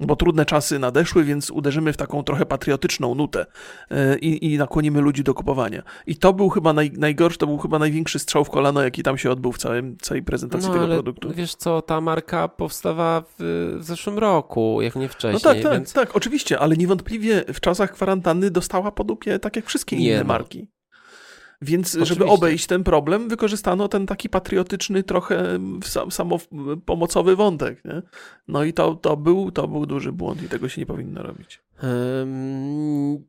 bo trudne czasy nadeszły, więc uderzymy w taką trochę patriotyczną nutę e, i, i nakłonimy ludzi do kupowania. I to był chyba naj, najgorszy, to był chyba największy strzał w kolano, jaki tam się odbył w całym, całej prezentacji no, tego ale produktu. Wiesz co, ta marka powstawała w, w zeszłym roku, jak nie wcześniej. No tak, tak, więc... tak, oczywiście, ale niewątpliwie w czasach kwarantanny dostała po dupie tak jak wszystkie inne nie, no. marki. Więc Oczywiście. żeby obejść ten problem, wykorzystano ten taki patriotyczny, trochę samopomocowy wątek. Nie? No i to, to, był, to był duży błąd i tego się nie powinno robić. Um,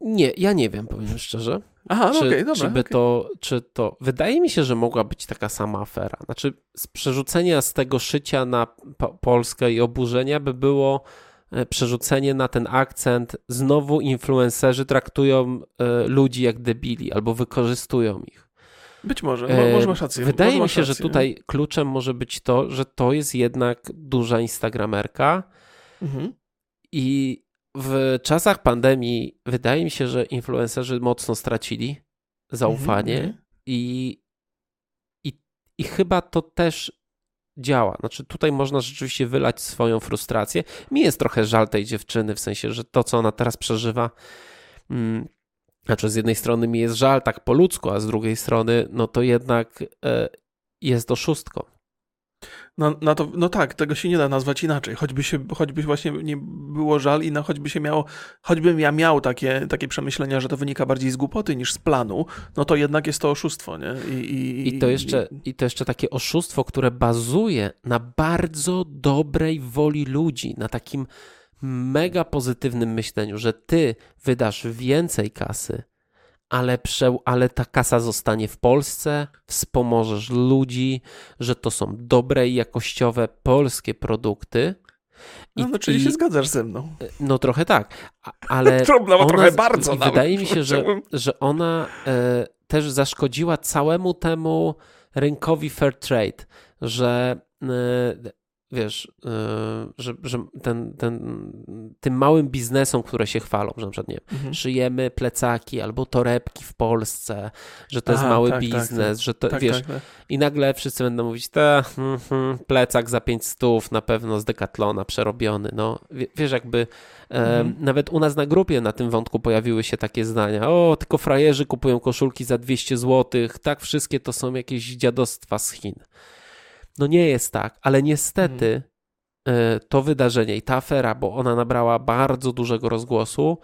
nie, ja nie wiem, powiem szczerze. Aha, no czy, okay, dobra, czy, by okay. to, czy to. Wydaje mi się, że mogła być taka sama afera. Znaczy, z przerzucenia z tego szycia na Polskę i oburzenia by było przerzucenie na ten akcent. Znowu influencerzy traktują e, ludzi jak debili albo wykorzystują ich. Być może, e, może masz rację. Wydaje mi się, rację. że tutaj kluczem może być to, że to jest jednak duża instagramerka mhm. i w czasach pandemii wydaje mi się, że influencerzy mocno stracili zaufanie mhm. i, i, i chyba to też działa. Znaczy tutaj można rzeczywiście wylać swoją frustrację. Mi jest trochę żal tej dziewczyny, w sensie, że to, co ona teraz przeżywa, hmm, znaczy z jednej strony mi jest żal tak po ludzku, a z drugiej strony, no to jednak e, jest oszustką. No, no, to, no tak, tego się nie da nazwać inaczej. Choćby, się, choćby właśnie nie było żal i no, choćby się miało, choćbym ja miał takie, takie przemyślenia, że to wynika bardziej z głupoty niż z planu, no to jednak jest to oszustwo, nie? I, i, I, to, jeszcze, I to jeszcze takie oszustwo, które bazuje na bardzo dobrej woli ludzi, na takim mega pozytywnym myśleniu, że ty wydasz więcej kasy, ale, prze, ale ta kasa zostanie w Polsce, wspomożesz ludzi, że to są dobre i jakościowe polskie produkty. I, no, no czyli i, się zgadzasz ze mną. No trochę tak, ale no, ona, trochę bardzo wydaje mi się, że, że ona e, też zaszkodziła całemu temu rynkowi fair trade, że e, wiesz, yy, że, że ten, ten, tym małym biznesom, które się chwalą, że na przykład nie mhm. szyjemy plecaki albo torebki w Polsce, że to Aha, jest mały tak, tak biznes, tak, że to, tak, wiesz, tak, i nagle wszyscy będą mówić, te hmm, hmm, plecak za 5 stów, na pewno z Decathlona przerobiony, no, wiesz, jakby mhm. nawet u nas na grupie na tym wątku pojawiły się takie zdania, o, tylko frajerzy kupują koszulki za 200 zł, tak, wszystkie to są jakieś dziadostwa z Chin. No nie jest tak, ale niestety hmm. to wydarzenie i ta afera, bo ona nabrała bardzo dużego rozgłosu,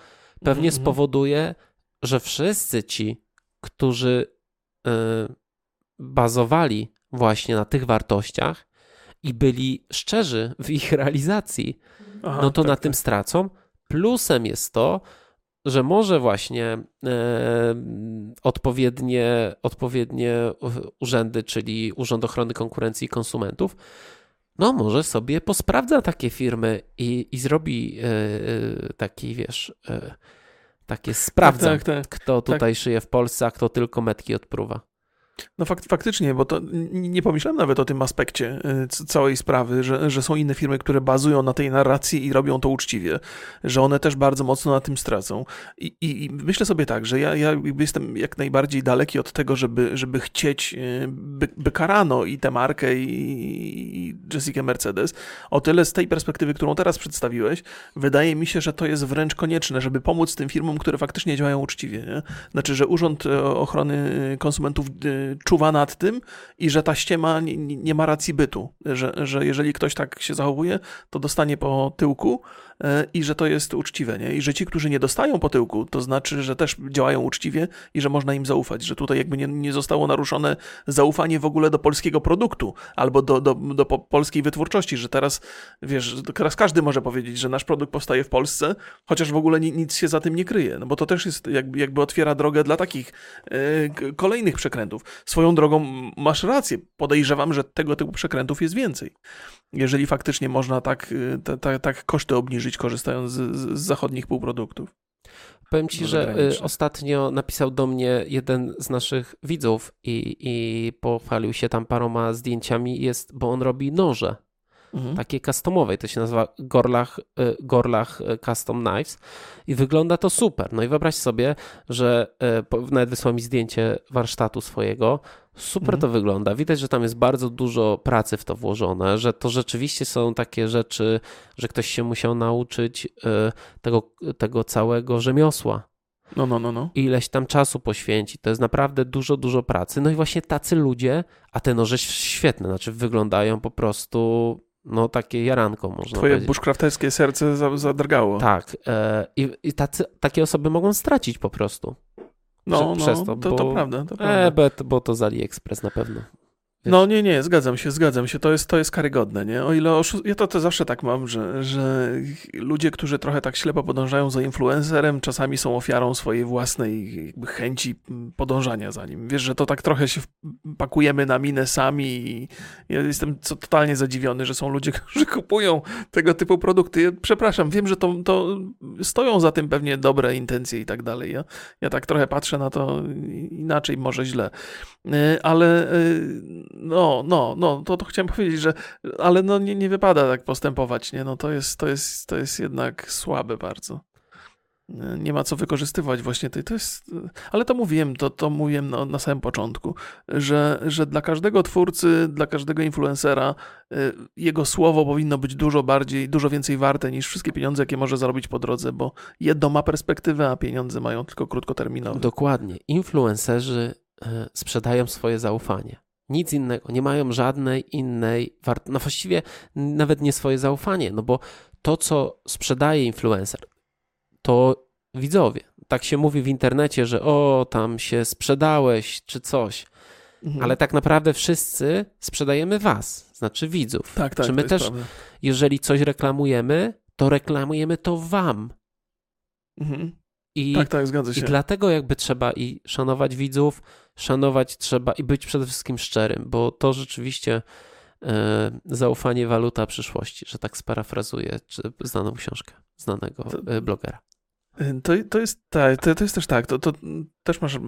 pewnie hmm. spowoduje, że wszyscy ci, którzy e, bazowali właśnie na tych wartościach i byli szczerzy w ich realizacji, Aha, no to tak, na tak. tym stracą. Plusem jest to, że może właśnie e, odpowiednie, odpowiednie urzędy, czyli Urząd Ochrony Konkurencji i Konsumentów, no może sobie posprawdza takie firmy i, i zrobi e, e taki, wiesz, takie sprawdza, tak, tak, tak, kto tutaj tak. szyje w Polsce, a kto tylko metki odpruwa. No fakt, faktycznie, bo to nie pomyślałem nawet o tym aspekcie y, całej sprawy, że, że są inne firmy, które bazują na tej narracji i robią to uczciwie, że one też bardzo mocno na tym stracą. I, i, i myślę sobie tak, że ja, ja jestem jak najbardziej daleki od tego, żeby, żeby chcieć, y, by, by karano i tę markę i, i Jessica Mercedes. O tyle z tej perspektywy, którą teraz przedstawiłeś, wydaje mi się, że to jest wręcz konieczne, żeby pomóc tym firmom, które faktycznie działają uczciwie. Nie? Znaczy, że Urząd Ochrony Konsumentów czuwa nad tym i że ta ściema nie, nie ma racji bytu, że, że jeżeli ktoś tak się zachowuje, to dostanie po tyłku i że to jest uczciwe, nie? I że ci, którzy nie dostają po tyłku, to znaczy, że też działają uczciwie i że można im zaufać, że tutaj jakby nie, nie zostało naruszone zaufanie w ogóle do polskiego produktu albo do, do, do polskiej wytwórczości, że teraz, wiesz, teraz każdy może powiedzieć, że nasz produkt powstaje w Polsce, chociaż w ogóle nic się za tym nie kryje, no bo to też jest jakby, jakby otwiera drogę dla takich yy, kolejnych przekrętów. Swoją drogą masz rację, podejrzewam, że tego typu przekrętów jest więcej jeżeli faktycznie można tak, y, tak koszty obniżyć, korzystając z, z zachodnich półproduktów. Powiem ci, że y, ostatnio napisał do mnie jeden z naszych widzów i, i pochwalił się tam paroma zdjęciami, jest, bo on robi noże mhm. takiej customowej. To się nazywa Gorlach, y, Gorlach y, Custom Knives i wygląda to super. No i wyobraź sobie, że y, nawet wysłał mi zdjęcie warsztatu swojego. Super mhm. to wygląda. Widać, że tam jest bardzo dużo pracy w to włożone, że to rzeczywiście są takie rzeczy, że ktoś się musiał nauczyć tego, tego całego rzemiosła. No, no, no, no. Ileś tam czasu poświęci. To jest naprawdę dużo, dużo pracy. No i właśnie tacy ludzie, a te noże świetne, znaczy wyglądają po prostu no takie jaranko można Twoje powiedzieć. bushcrafterskie serce zadrgało. Tak. E, I, i tacy, takie osoby mogą stracić po prostu. No, Prze, no, to, to, bo, to prawda. To prawda. E, bo, bo to z AliExpress na pewno. No nie, nie, zgadzam się, zgadzam się. To jest, to jest karygodne, nie? O ile oszu... ja to, to zawsze tak mam, że, że ludzie, którzy trochę tak ślepo podążają za influencerem, czasami są ofiarą swojej własnej chęci podążania za nim. Wiesz, że to tak trochę się pakujemy na minę sami i ja jestem totalnie zadziwiony, że są ludzie, którzy kupują tego typu produkty. Ja, przepraszam, wiem, że to, to stoją za tym pewnie dobre intencje i tak dalej. Ja, ja tak trochę patrzę na to inaczej, może źle. E, ale e, no, no, no, to, to chciałem powiedzieć, że ale no nie, nie wypada tak postępować, nie? No to jest, to jest, to jest jednak słabe bardzo. Nie ma co wykorzystywać właśnie tej, to jest, ale to mówiłem, to, to mówiłem na, na samym początku, że, że dla każdego twórcy, dla każdego influencera y, jego słowo powinno być dużo bardziej, dużo więcej warte niż wszystkie pieniądze, jakie może zarobić po drodze, bo jedno ma perspektywę, a pieniądze mają tylko krótkoterminowe. Dokładnie. Influencerzy y, sprzedają swoje zaufanie Nic innego. Nie mają żadnej innej wartości. No właściwie nawet nie swoje zaufanie, no bo to, co sprzedaje influencer, to widzowie. Tak się mówi w internecie, że o, tam się sprzedałeś, czy coś. Mhm. Ale tak naprawdę wszyscy sprzedajemy was, znaczy widzów. Tak, tak. Czy my też, prawda. jeżeli coś reklamujemy, to reklamujemy to wam. Mhm. I, tak, tak, zgadza się. I dlatego jakby trzeba i szanować widzów, szanować trzeba i być przede wszystkim szczerym, bo to rzeczywiście e, zaufanie waluta przyszłości, że tak sparafrazuję czy znaną książkę znanego e, blogera. To, to, jest, tak, to, to jest też tak, to, to też masz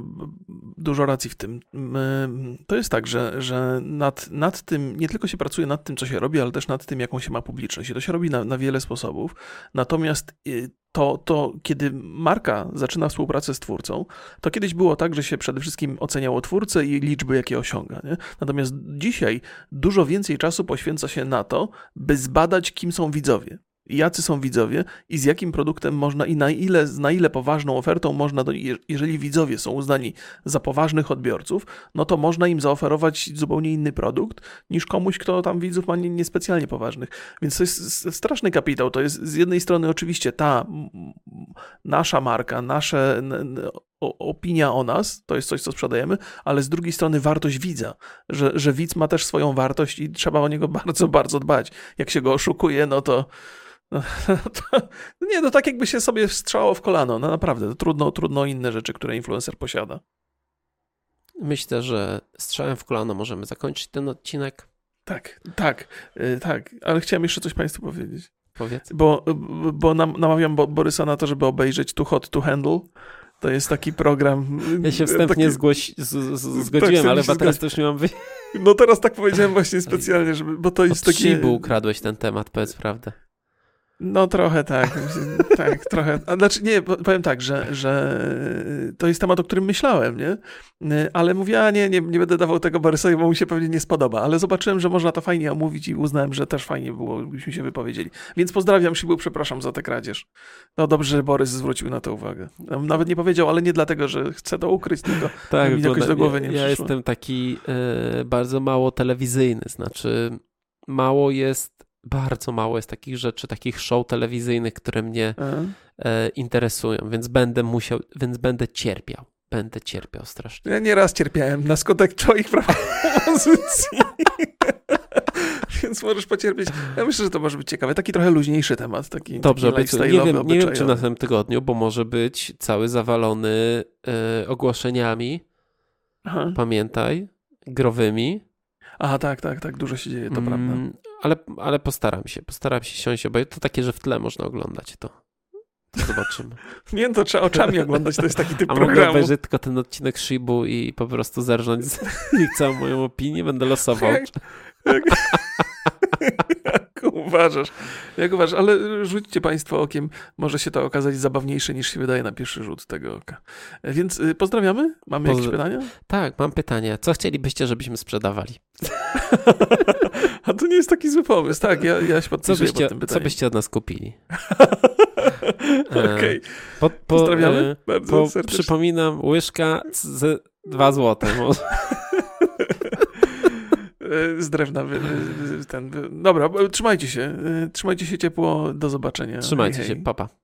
dużo racji w tym. To jest tak, że, że nad, nad tym, nie tylko się pracuje nad tym, co się robi, ale też nad tym, jaką się ma publiczność. I to się robi na, na wiele sposobów. Natomiast y, to, to, kiedy marka zaczyna współpracę z twórcą, to kiedyś było tak, że się przede wszystkim oceniało twórcę i liczby, jakie osiąga. Nie? Natomiast dzisiaj dużo więcej czasu poświęca się na to, by zbadać, kim są widzowie jacy są widzowie i z jakim produktem można i na ile, na ile poważną ofertą można, do, jeżeli widzowie są uznani za poważnych odbiorców, no to można im zaoferować zupełnie inny produkt niż komuś, kto tam widzów ma niespecjalnie nie poważnych. Więc to jest straszny kapitał. To jest z jednej strony oczywiście ta nasza marka, nasze opinia o nas, to jest coś, co sprzedajemy, ale z drugiej strony wartość widza, że, że widz ma też swoją wartość i trzeba o niego bardzo, bardzo dbać. Jak się go oszukuje, no to no, to, no nie, no tak jakby się sobie strzało w kolano. No naprawdę, to trudno, trudno inne rzeczy, które influencer posiada. Myślę, że strzałem w kolano możemy zakończyć ten odcinek. Tak, tak, yy, tak, ale chciałem jeszcze coś Państwu powiedzieć. Powiedz. Bo, bo nam, namawiam Borysa na to, żeby obejrzeć Too Hot to Handle. To jest taki program. Ja się wstępnie taki... zgłoś, z, z, zgodziłem, tak, ale chyba teraz też nie mam. No teraz tak powiedziałem właśnie specjalnie, żeby, bo to jest taki. Od ukradłeś ten temat, powiedz prawdę. No trochę tak, tak, trochę. A znaczy nie, powiem tak, że, że to jest temat, o którym myślałem, nie? Ale mówię, a nie, nie, nie będę dawał tego Borysowi, bo mu się pewnie nie spodoba. Ale zobaczyłem, że można to fajnie omówić i uznałem, że też fajnie było, byśmy się wypowiedzieli. Więc pozdrawiam Szybu, przepraszam za tę kradzież. No dobrze, że Borys zwrócił na to uwagę. Nawet nie powiedział, ale nie dlatego, że chce to ukryć, tylko tak, mi jakoś do głowy nie ja, ja jestem taki y, bardzo mało telewizyjny, znaczy mało jest bardzo mało jest takich rzeczy, takich show telewizyjnych, które mnie e, interesują, więc będę musiał, więc będę cierpiał. Będę cierpiał strasznie. Ja nieraz cierpiałem na skutek twoich propozycji. Więc możesz pocierpieć. Ja myślę, że to może być ciekawe. Taki trochę luźniejszy temat. Taki, Dobrze, taki nie, wiem, nie wiem, czy na tym tygodniu, bo może być cały zawalony e, ogłoszeniami. Aha. Pamiętaj, growymi. Aha, tak, tak, tak. Dużo się dzieje, to mm, prawda ale, ale postaram się, postaram się siąść, bo to takie, że w tle można oglądać to. zobaczymy. Nie, to trzeba oczami oglądać, to jest taki typ A programu. mogę obejrzeć tylko ten odcinek Shibu i po prostu zerżnąć z nich całą moją opinię, będę losował. Jak, jak uważasz? Jak uważasz? Ale rzućcie Państwo okiem, może się to okazać zabawniejsze niż się wydaje na pierwszy rzut tego oka. Więc y, pozdrawiamy? Mamy Poz... jakieś pytania? Tak, mam pytanie. Co chcielibyście, żebyśmy sprzedawali? A to nie jest taki zły pomysł. Tak, ja, ja się co byście, pod tym Co byście od nas kupili? Okej. Okay. Po, po, Pozdrawiamy e, bardzo po, Przypominam, łyżka z 2 złote. z drewna. Ten, dobra, trzymajcie się. Trzymajcie się ciepło. Do zobaczenia. Trzymajcie hej, hej. się. Papa.